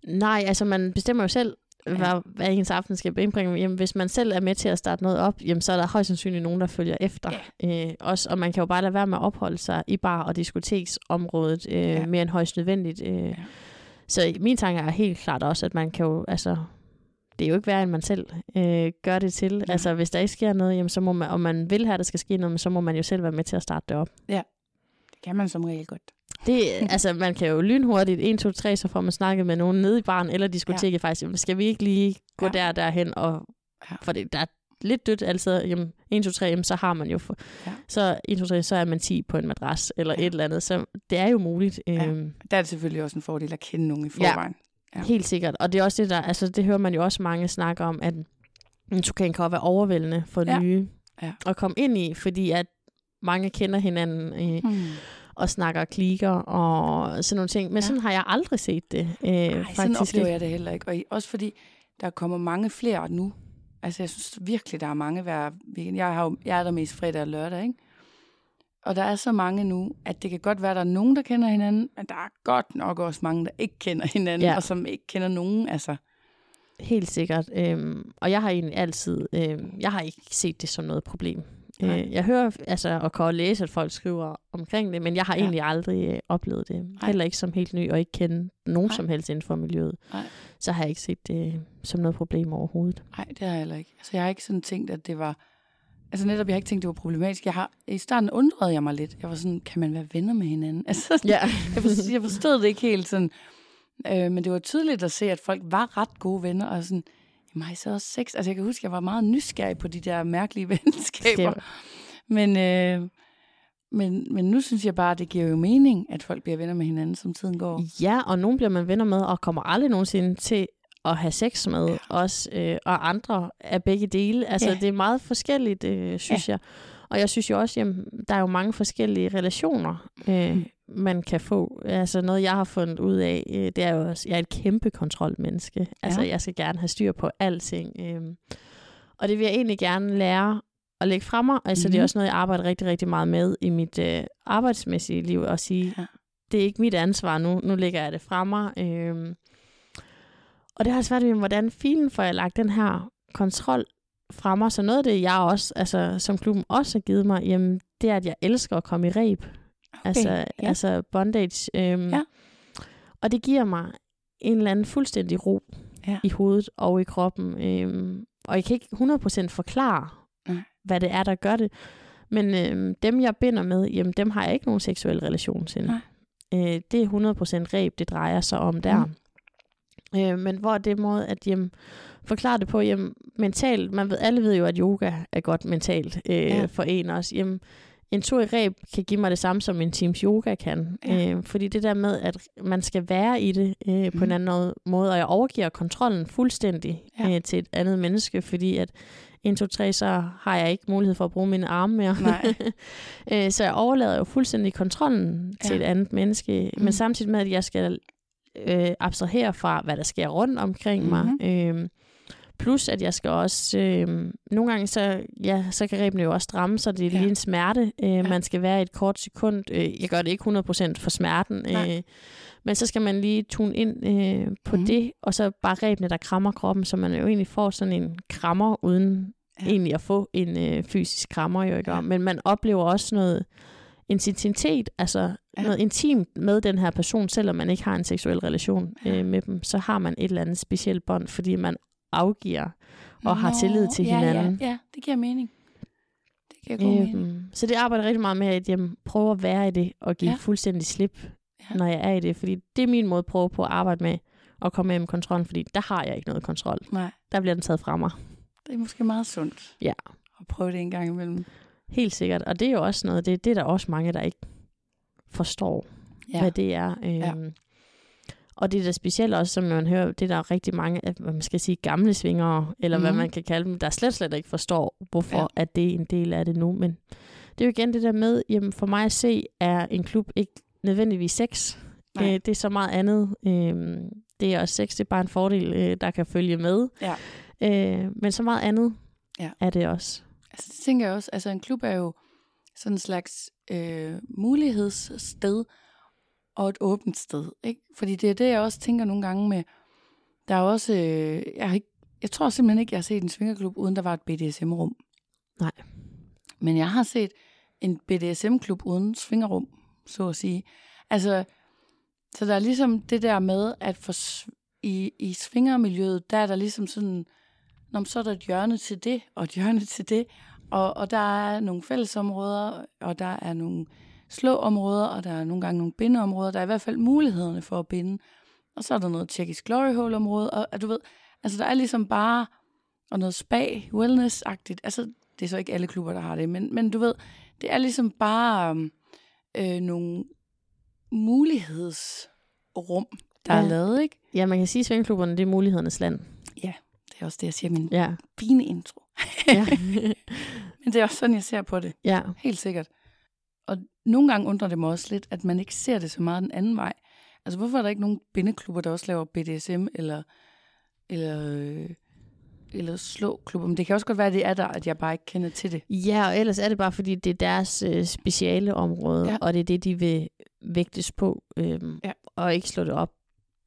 Nej, altså man bestemmer jo selv, hvad, hvad ens aften skal indbringe. Jamen, hvis man selv er med til at starte noget op, jamen, så er der højst sandsynligt nogen, der følger efter. Ja. Øh, også, og man kan jo bare lade være med at opholde sig i bar- og diskoteksområdet øh, Ja. ja. mere end højst nødvendigt. Øh. Ja. Så min tanke er helt klart også, at man kan jo, altså, det er jo ikke værre, end man selv øh, gør det til. Ja. Ja. Altså, hvis der ikke sker noget, jamen, så må man, og man vil have, at der skal ske noget, så må man jo selv være med til at starte det op. det kan man som regel godt. Det, altså, man kan jo lynhurtigt, 1, 2, 3, så får man snakket med nogen nede i baren eller diskoteket ja. faktisk. Jamen, skal vi ikke lige gå Ja. der derhen? Og, Ja. For det, der er lidt dødt altid. Jamen, 1, 2, 3, jamen, så har man jo... For, Ja. Så 1, 2, 3, så er man 10 på en madras eller Ja. et eller andet. Så det er jo muligt. Ja. Øhm, Der er det selvfølgelig også en fordel at kende nogen i forvejen. Ja. ja. Helt sikkert. Og det er også det, der... Altså, det hører man jo også mange snakke om, at en tukan kan være overvældende for ja. nye Ja. at komme ind i, fordi at mange kender hinanden øh, Hmm. Og snakker klikker og sådan nogle ting. Men Ja. sådan har jeg aldrig set det. Øh, Ej, sådan faktisk oplever ikke. jeg det heller ikke. Og også fordi, der kommer mange flere nu. Altså, jeg synes virkelig, der er mange hver weekend. Jeg, har jo, jeg er der mest fredag og lørdag, ikke? Og der er så mange nu, at det kan godt være, at der er nogen, der kender hinanden, men der er godt nok også mange, der ikke kender hinanden. Ja. og som ikke kender nogen. Altså, Helt sikkert. Øhm, og jeg har egentlig altid, øhm, jeg har ikke set det som noget problem. Nej. Øh, jeg hører altså og kan læse, at folk skriver omkring det, men jeg har Ja. egentlig aldrig øh, oplevet det. Heller ikke som helt ny, og ikke kende nogen Nej. som helst inden for miljøet. Nej. Så har jeg ikke set det som noget problem overhovedet. nej, det har jeg heller ikke. Altså, jeg har ikke sådan tænkt, at det var... Altså netop, jeg har ikke tænkt, det var problematisk. Jeg har, I starten undrede jeg mig lidt. Jeg var sådan, kan man være venner med hinanden? Altså, Ja. jeg, forstod, jeg forstod det ikke helt sådan. Øh, men det var tydeligt at se, at folk var ret gode venner, og sådan, I så også sex? Altså jeg kan huske, jeg var meget nysgerrig på de der mærkelige venskaber. Men, øh, men, men nu synes jeg bare, at det giver jo mening, at folk bliver venner med hinanden, som tiden går. Ja, og nogen bliver man venner med, og kommer aldrig nogensinde til at have sex med Ja. os, øh, og andre af begge dele. Altså, Ja. det er meget forskelligt, øh, synes ja. jeg. Og jeg synes jo også, jamen, der er jo mange forskellige relationer øh, Mm. Man kan få. Altså noget, jeg har fundet ud af, øh, det er jo også, jeg er et kæmpe kontrolmenneske. Altså jeg skal gerne have styr på alting. Øh, og det vil jeg egentlig gerne lære at lægge frem mig. Altså mm-hmm. det er Mhm. også noget, jeg arbejder rigtig, rigtig meget med i mit øh, arbejdsmæssige liv. At sige, Ja. det er ikke mit ansvar nu. Nu lægger jeg det frem mig. Øh, og det har svært ved, hvordan filen får jeg lagt den her kontrol fra mig. Så noget af det, jeg også, altså, som klubben også har givet mig, jamen, det er, at jeg elsker at komme i reb. Okay. Altså, ja. altså bondage. Øhm, Ja. Og det giver mig en eller anden fuldstændig ro Ja. i hovedet og i kroppen. Øhm, og jeg kan ikke 100% forklare, Nej. hvad det er, der gør det. Men øhm, dem, jeg binder med, jamen, dem har jeg ikke nogen seksuel relation til. Nej. Øh, det er 100% reb, det drejer sig om der. Mm. Øh, men hvor det måde at jamen, forklare det på, jamen, mentalt, man ved, alle ved jo, at yoga er godt mentalt øh, ja. for en også. Jamen, en tur i reb kan give mig det samme, som en teams yoga kan. Ja. Øh, fordi det der med, at man skal være i det øh, på Mhm. en anden måde, og jeg overgiver kontrollen fuldstændig Ja. øh, til et andet menneske, fordi at 1, 2, 3, så har jeg ikke mulighed for at bruge mine arme mere. Nej. øh, så jeg overlader jo fuldstændig kontrollen til Ja. et andet menneske, Mhm. men samtidig med, at jeg skal øh, abstrahere fra, hvad der sker rundt omkring Mhm. mig. Øh, plus, at jeg skal også... Øh, nogle gange, så, ja, så kan rebene jo også stramme, så det er Ja. lige en smerte. Øh, Ja. Man skal være i et kort sekund. Øh, jeg gør det ikke 100% for smerten. Nej. Øh, men så skal man lige tune ind øh, på mm. det, og så bare rebene, der krammer kroppen, så man jo egentlig får sådan en krammer, uden Ja. egentlig at få en øh, fysisk krammer. Jo, ikke? Ja. Men man oplever også noget intimitet, altså Ja. noget intimt med den her person, selvom man ikke har en seksuel relation ja. øh, med dem, så har man et eller andet specielt bånd, fordi man afgiver og har Nå, tillid til ja, hinanden. Ja, ja, det giver mening. Det giver god mening. Øhm, så det arbejder rigtig meget med, at jeg prøver at være i det, og give Ja. fuldstændig slip, Ja. når jeg er i det. Fordi det er min måde at prøve på at arbejde med, at komme med med kontrollen, fordi der har jeg ikke noget kontrol. Nej, Der bliver den taget fra mig. det er måske meget sundt. Ja. At prøve det en gang imellem. Helt sikkert. Og det er jo også noget, det, det er der også mange, der ikke forstår, ja. hvad det er. Øhm, Ja. Og det er da specielt også, som man hører, det er der rigtig mange, hvad man skal sige, gamle svingere, eller mm. hvad Mhm. man kan kalde dem, der slet, slet ikke forstår, hvorfor Ja. at det er en del af det nu. Men det er jo igen det der med, jamen for mig at se, er en klub ikke nødvendigvis sex. Øh, det er så meget andet. Øh, det er også sex, det er bare en fordel, øh, der kan følge med. Ja. Øh, men så meget andet Ja. er det også. Altså, det tænker jeg også. Altså, en klub er jo sådan en slags øh, mulighedssted og et åbent sted. Ikke? Fordi det er det, jeg også tænker nogle gange med... Der er også... Øh, jeg, har ikke, jeg tror simpelthen ikke, jeg har set en svingerklub, uden der var et BDSM-rum. Nej. Men jeg har set en BDSM-klub uden svingerrum, så at sige. Altså, så der er ligesom det der med, at for, i, i svingermiljøet, der er der ligesom sådan, Nå, men så er der et hjørne til det, og et hjørne til det, og, og der er nogle fællesområder, og der er nogle slåområder, og der er nogle gange nogle bindeområder. Der er i hvert fald mulighederne for at binde. Og så er der noget tjekkisk glory hole område, og, og du ved, altså der er ligesom bare, og noget spa, wellness-agtigt. Altså, det er så ikke alle klubber, der har det, men, men du ved, det er ligesom bare øh, nogle mulighedsrum, der ja. er Ja. lavet, ikke? Ja, man kan sige, at svingklubberne, det er mulighedernes land. Det er også det, jeg siger i min Ja. fine intro. ja. Men det er også sådan, jeg ser på det. ja. Helt sikkert. Og nogle gange undrer det mig også lidt, at man ikke ser det så meget den anden vej. Altså, hvorfor er der ikke nogen bindeklubber, der også laver BDSM eller, eller, øh, eller slåklubber? Men det kan også godt være, at det er der, at jeg bare ikke kender til det. Ja, og ellers er det bare, fordi det er deres øh, speciale område, Ja. og det er det, de vil vægtes på, øhm, Ja. og ikke slå det op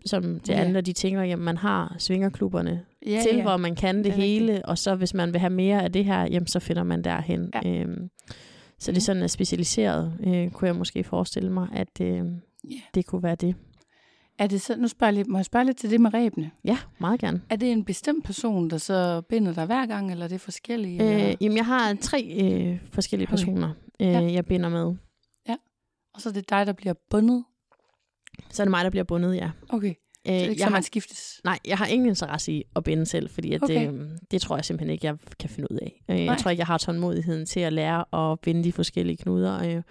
som det Ja. andet. De tænker, at man har svingerklubberne Ja, til, ja. hvor man kan det, Det hele, og så hvis man vil have mere af det her, jamen, så finder man derhen. Ja. Øhm, så det er sådan er specialiseret, øh, kunne jeg måske forestille mig, at øh, Ja. det kunne være det. Er det så, nu spørger jeg lidt, må jeg spørge lidt til det med rebene? Ja, meget gerne. Er det en bestemt person, der så binder dig hver gang, eller er det forskellige? Øh, eller? jamen, jeg har tre øh, forskellige Okay. personer, øh, Ja. jeg binder med. Og så er det dig, der bliver bundet? Så er det mig, der bliver bundet, ja. Okay, Øh, det er ikke jeg så, har man skiftes? Nej, jeg har ingen interesse i at binde selv, fordi at Okay. det, det tror jeg simpelthen ikke, jeg kan finde ud af. Øh. Jeg tror ikke, jeg har tålmodigheden til at lære at binde de forskellige knuder. øh.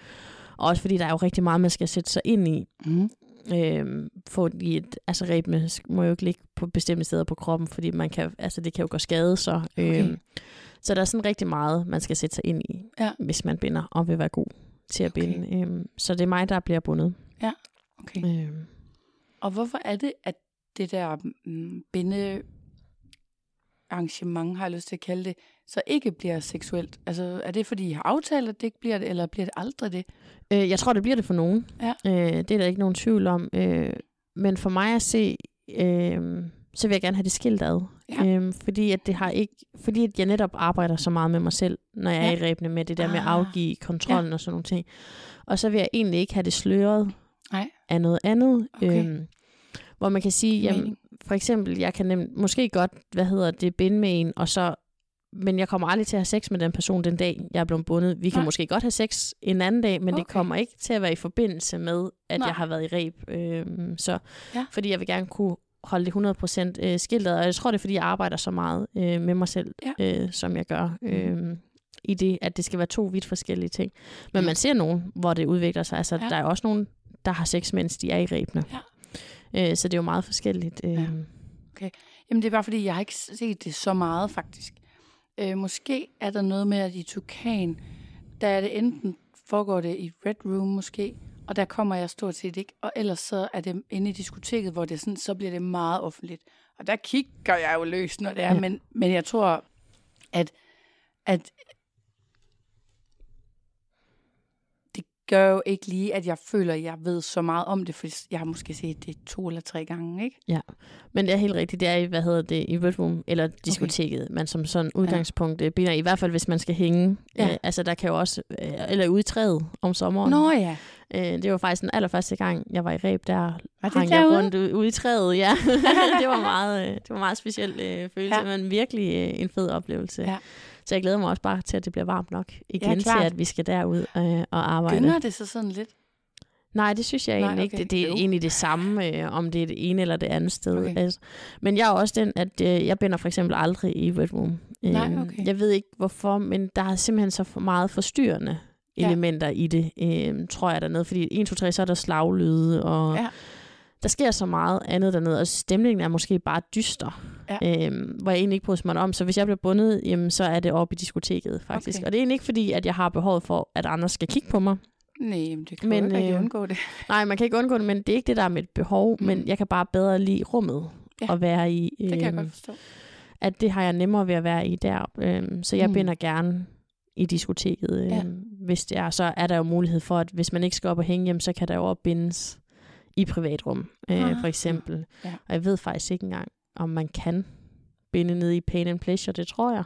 Og også fordi der er jo rigtig meget, man skal sætte sig ind i. Mm. Øh, fordi et, altså rebene må jo ikke ligge på bestemte steder på kroppen, fordi man kan, altså det kan jo gå skade. Så, øh, Okay. så der er sådan rigtig meget, man skal sætte sig ind i, Ja. hvis man binder og vil være god til at Okay. binde. Øhm, så det er mig, der bliver bundet. Okay. Øhm, Og hvorfor er det, at det der mm, binde arrangement, har jeg lyst til at kalde det, så ikke bliver seksuelt? Altså, er det, fordi I har aftalt, at det ikke bliver det, eller bliver det aldrig det? Øh, jeg tror, det bliver det for nogen. Ja. Øh, det er der ikke nogen tvivl om. Øh, men for mig at se, øh, så vil jeg gerne have det skilt ad. Ja. Øh, fordi at det har ikke, fordi at jeg netop arbejder så meget med mig selv, når jeg Ja. er i rebene med det der med at Ah. afgive kontrollen og sådan nogle ting. Og så vil jeg egentlig ikke have det sløret. Af noget andet. Okay. Øhm, hvor man kan sige, jamen, for eksempel, jeg kan nem, måske godt, hvad hedder det, binde med en, og så men jeg kommer aldrig til at have sex med den person den dag, jeg er blevet bundet. Vi kan Nej. måske godt have sex en anden dag, men okay. det kommer ikke til at være i forbindelse med, at Nej. jeg har været i reb. Øhm, så, Ja. Fordi jeg vil gerne kunne holde det 100% øh, skiltet, og jeg tror, det er, fordi jeg arbejder så meget øh, med mig selv, Ja. øh, som jeg gør. Øh, i det, at det skal være to vidt forskellige ting. Men Ja. man ser nogen, hvor det udvikler sig. Altså, Ja. der er også nogen, der har sex, mens de er i rebene. Øh, så det er jo meget forskelligt. Øh, Ja. Jamen, det er bare fordi, jeg har ikke set det så meget, faktisk. Øh, måske er der noget med, at i Tukan, der er det enten foregår det i Red Room måske, og der kommer jeg stort set ikke, og ellers så er det inde i diskoteket, hvor det sådan, så bliver det meget offentligt. Og der kigger jeg jo løs, når det er, Ja. ja. men, men jeg tror, at, at gør jo ikke lige, at jeg føler, at jeg ved så meget om det, for jeg har måske set det to eller tre gange, ikke? Men det er helt rigtigt, det er i, hvad hedder det, i Red Room, eller diskoteket, okay. man som sådan udgangspunkt ja. binder, i hvert fald hvis man skal hænge. Ja. Øh, altså der kan jo også, øh, eller ude i træet om sommeren. Nå ja. Øh, det var faktisk den allerførste gang, jeg var i reb, der Var det hang jeg rundt ude, ude i træet, ja. det var meget, øh, det var meget speciel øh, følelse, ja. Ja. men virkelig øh, en fed oplevelse. Ja. Så jeg glæder mig også bare til, at det bliver varmt nok igen, til klart. at vi skal derud øh, og arbejde. Gynger det så sådan lidt? Nej, det synes jeg Nej, egentlig ikke. okay. Det, det er Jo. egentlig det samme, øh, om det er det ene eller det andet sted. Okay. Altså. Men jeg er også den, at øh, jeg binder for eksempel aldrig i Red Room. Nej, Øhm, okay. Jeg ved ikke hvorfor, men der er simpelthen så for meget forstyrrende Ja. elementer i det, øh, tror jeg dernede. Fordi 1, 2, 3, så er der slaglyde, og Ja. Der sker så meget andet dernede, og stemningen er måske bare dyster, Ja. øhm, hvor jeg egentlig ikke bryder mig om. Så hvis jeg bliver bundet, jamen, så er det oppe i diskoteket, faktisk. Okay. Og det er egentlig ikke fordi, at jeg har behov for, at andre skal kigge på mig. Nej, men det kan Men, jo ikke øh, øh, undgå det. Nej, man kan ikke undgå det, men det er ikke det, der er mit behov, mm. Men jeg kan bare bedre lide rummet Ja. at være i. Det kan jeg øhm, godt forstå. At det har jeg nemmere ved at være i der. Øhm, så jeg mm. Binder gerne i diskoteket, øhm, Ja. hvis det er. Så er der jo mulighed for, at hvis man ikke skal op og hænge hjem, så kan der jo også bindes i privatrum, øh, Ah. for eksempel. Ja. Og jeg ved faktisk ikke engang, om man kan binde ned i Pain and Pleasure, det tror jeg.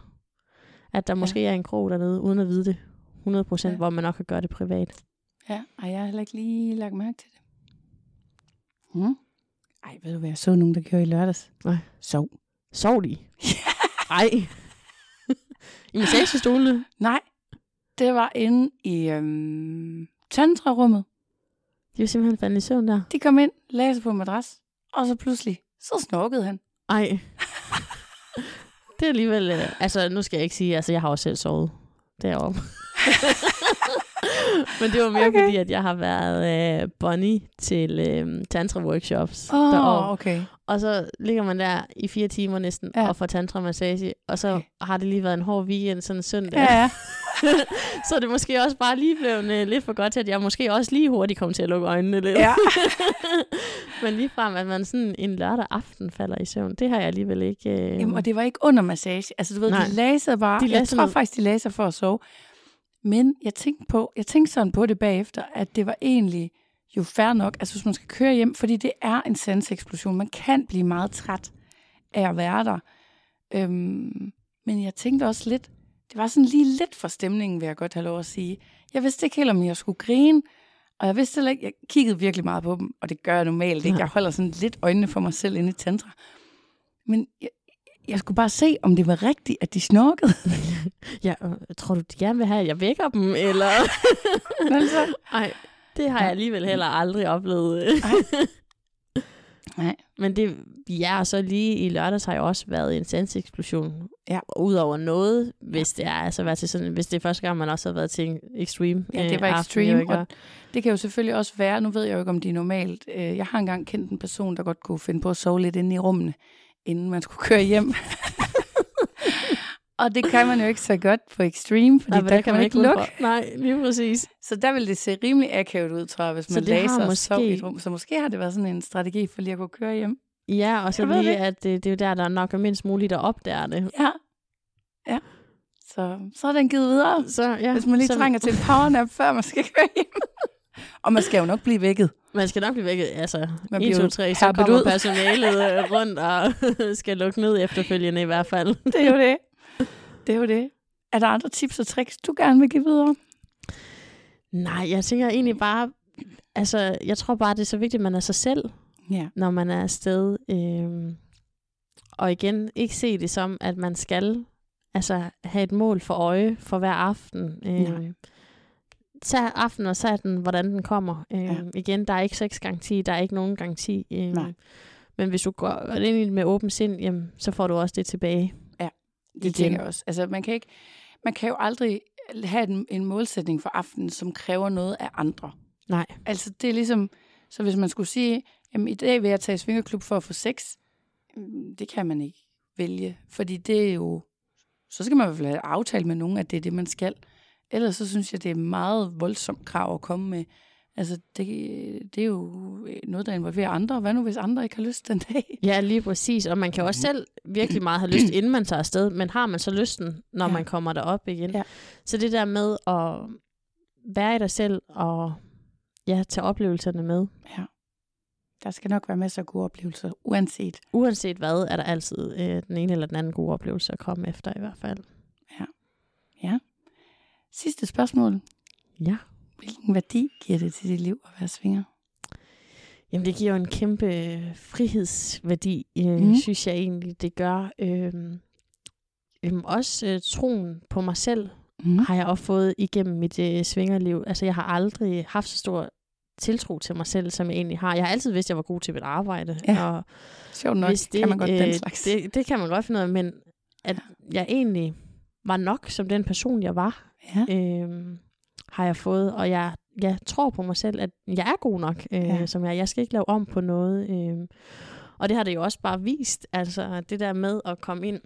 At der Ja. måske er en krog dernede, uden at vide det 100%, Ja. hvor man nok kan gøre det privat. Ja, og jeg har heller ikke lige lagt mærke til det. Hmm? Ej, ved du hvad jeg så nogen, der gjorde i lørdags? Nej. Sov. Sov de? Ej. I massagestolene? Nej, det var inde i øhm, tantrarummet. De var simpelthen faldet i søvn der. De kom ind, lagde sig på en madras, og så pludselig, så snorkede han. Ej. Det er alligevel... Øh, altså, nu skal jeg ikke sige... Altså, jeg har også selv sovet deroppe. Men det var mere Okay. fordi, at jeg har været øh, bunny til øh, tantra-workshops oh, okay. Og så ligger man der i fire timer næsten Ja. og får tantra-massage. Og så okay. har det lige været en hård weekend, sådan en søndag. Ja, ja. så det måske også bare lige blevet øh, lidt for godt til, at jeg måske også lige hurtigt kom til at lukke øjnene lidt. ja. Men lige frem, at man sådan en lørdag aften falder i søvn, det har jeg alligevel ikke... Øh... Jamen, og det var ikke under massage. Altså, du ved, Nej. de sig bare. De jeg tror faktisk, de sig for at sove. Men jeg tænkte, på, jeg tænkte sådan på det bagefter, at det var egentlig jo fair nok, altså hvis man skal køre hjem, fordi det er en sanseksplosion. Man kan blive meget træt af at være der. Øhm, men jeg tænkte også lidt, det var sådan lige lidt for stemningen, vil jeg godt have lov at sige. Jeg vidste ikke helt, om jeg skulle grine, og jeg vidste heller ikke, jeg kiggede virkelig meget på dem, og det gør jeg normalt ikke. Jeg holder sådan lidt øjnene for mig selv inde i tantra. Men jeg, jeg skulle bare se, om det var rigtigt, at de snorkede. Ja, tror du, de gerne vil have, at jeg vækker dem, eller... Nej, det har jeg alligevel heller aldrig oplevet. Nej. Men det, ja, og så lige i lørdags har jeg også været i en sanseksplosion. Ja. Udover noget, hvis det er, altså været til sådan, hvis det er første gang, man også har været til en extreme Ja, det øh, var aften, extreme, og Det kan jo selvfølgelig også være, nu ved jeg jo ikke, om det er normalt. Øh, Jeg har engang kendt en person, der godt kunne finde på at sove lidt inde i rummene, inden man skulle køre hjem. Og det kan man jo ikke så godt på Extreme, fordi Nej, der det kan man ikke undre. lukke. Nej, lige præcis. Så der vil det se rimelig akavet ud, tror jeg, hvis Så man læser og måske- sov i et rum. Så måske har det været sådan en strategi for lige at kunne køre hjem. Ja, og så lige, det. at det, det er jo der, der nok er mindst muligt, der opdager det. Ja. Ja. Så, så er den givet videre, Så, ja, hvis man lige så, trænger til en powernap, før man skal køre hjem. og man skal jo nok blive vækket. Man skal nok blive vækket. Altså, Man 1, bliver 2, jo 3, så kommer ud. personalet øh, rundt og skal lukke ned efterfølgende i hvert fald. Det er jo det. Det er jo det. Er der andre tips og tricks, du gerne vil give videre? Nej, jeg tænker egentlig bare, altså, jeg tror bare, det er så vigtigt, at man er sig selv, Ja. når man er afsted. Øhm, og igen, ikke se det som, at man skal altså, have et mål for øje for hver aften. Øhm, tag aften og tag den, hvordan den kommer. Øhm, Ja. Igen, der er ikke seks garanti, der er ikke nogen garanti. Øhm, Nej. men hvis du går ind med åben sind, jamen, så får du også det tilbage. Det Igen. tænker jeg også. Altså, man kan, ikke, man kan jo aldrig have en, en målsætning for aftenen, som kræver noget af andre. Nej. Altså, det er ligesom, så hvis man skulle sige, jamen i dag vil jeg tage i svingerklub for at få sex, mm, det kan man ikke vælge, fordi det er jo, så skal man i hvert fald have aftalt med nogen, at det er det, man skal. Ellers så synes jeg, det er meget voldsomt krav at komme med. Altså, det, det er jo noget, der involverer andre. Hvad nu, hvis andre ikke har lyst den dag? Ja, lige præcis. Og man kan også selv virkelig meget have lyst, inden man tager afsted. Men har man så lysten, når Ja. ja. man kommer derop igen? Ja. Så det der med at være i dig selv og ja, tage oplevelserne med. Ja. Der skal nok være masser af gode oplevelser, uanset. Uanset hvad, er der altid øh, den ene eller den anden gode oplevelse at komme efter i hvert fald. Sidste spørgsmål. Ja. Hvilken værdi giver det til dit liv at være svinger? Jamen, det giver jo en kæmpe øh, frihedsværdi, øh, mm. synes jeg egentlig, det gør. Øhm, øhm, også øh, troen på mig selv Mm. har jeg også fået igennem mit øh, svingerliv. Altså, jeg har aldrig haft så stor tiltro til mig selv, som jeg egentlig har. Jeg har altid vidst, at jeg var god til mit arbejde. Ja, og Sjovt nok, hvis det, kan man godt den øh, slags. Det, det kan man godt finde ud af, men at jeg egentlig var nok som den person, jeg var, Ja. øhm, har jeg fået. Og jeg, jeg tror på mig selv, at jeg er god nok, øh, Ja. som jeg. Jeg skal ikke lave om på noget. Øh, og det har det jo også bare vist. Altså det der med at komme ind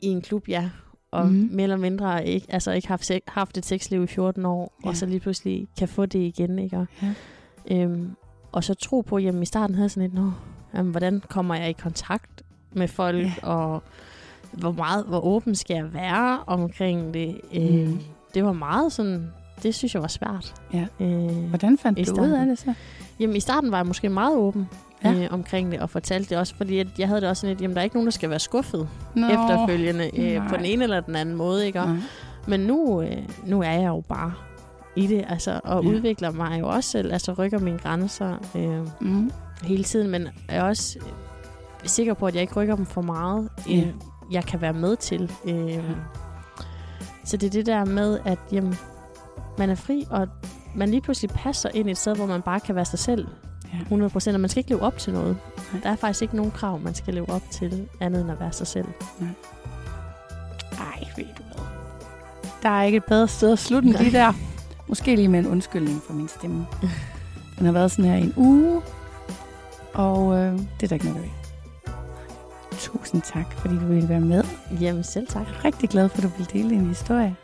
i en klub, ja, og mm. mere eller mindre ikke, altså ikke haft, se- haft et sexliv i 14 år, Ja. og så lige pludselig kan få det igen, ikke? Og, Ja. øhm, og så tro på, jamen i starten havde jeg sådan lidt, Nå, jamen, hvordan kommer jeg i kontakt med folk, Ja. og hvor meget, hvor åben skal jeg være omkring det? Øh, Mhm. Det var meget sådan, det synes jeg var svært. Ja. Øh, Hvordan fandt du ud af det så? Jamen i starten var jeg måske meget åben Ja. øh, omkring det, og fortalte det også, fordi at jeg havde det også sådan lidt, jamen der er ikke nogen, der skal være skuffet Nå. efterfølgende øh, nej. på den ene eller den anden måde, ikke? Og, Nej. men nu, øh, nu er jeg jo bare i det, altså, og Ja. udvikler mig jo også selv, altså rykker mine grænser øh, Mm. hele tiden, men er også øh, sikker på, at jeg ikke rykker dem for meget, end Ja. jeg kan være med til. Øh, Ja. Så det er det der med, at jamen, man er fri, og man lige pludselig passer ind i et sted, hvor man bare kan være sig selv Ja. 100%, og man skal ikke leve op til noget. Nej. Der er faktisk ikke nogen krav, man skal leve op til, andet end at være sig selv. Ej, ved du hvad? Der er ikke et bedre sted at slutte end lige der. Måske lige med en undskyldning for min stemme. Den har været sådan her i en uge, og øh, det er der ikke noget ved. Tusind tak, fordi du ville være med. Jamen selv tak. Jeg er rigtig glad for, at du ville dele din historie.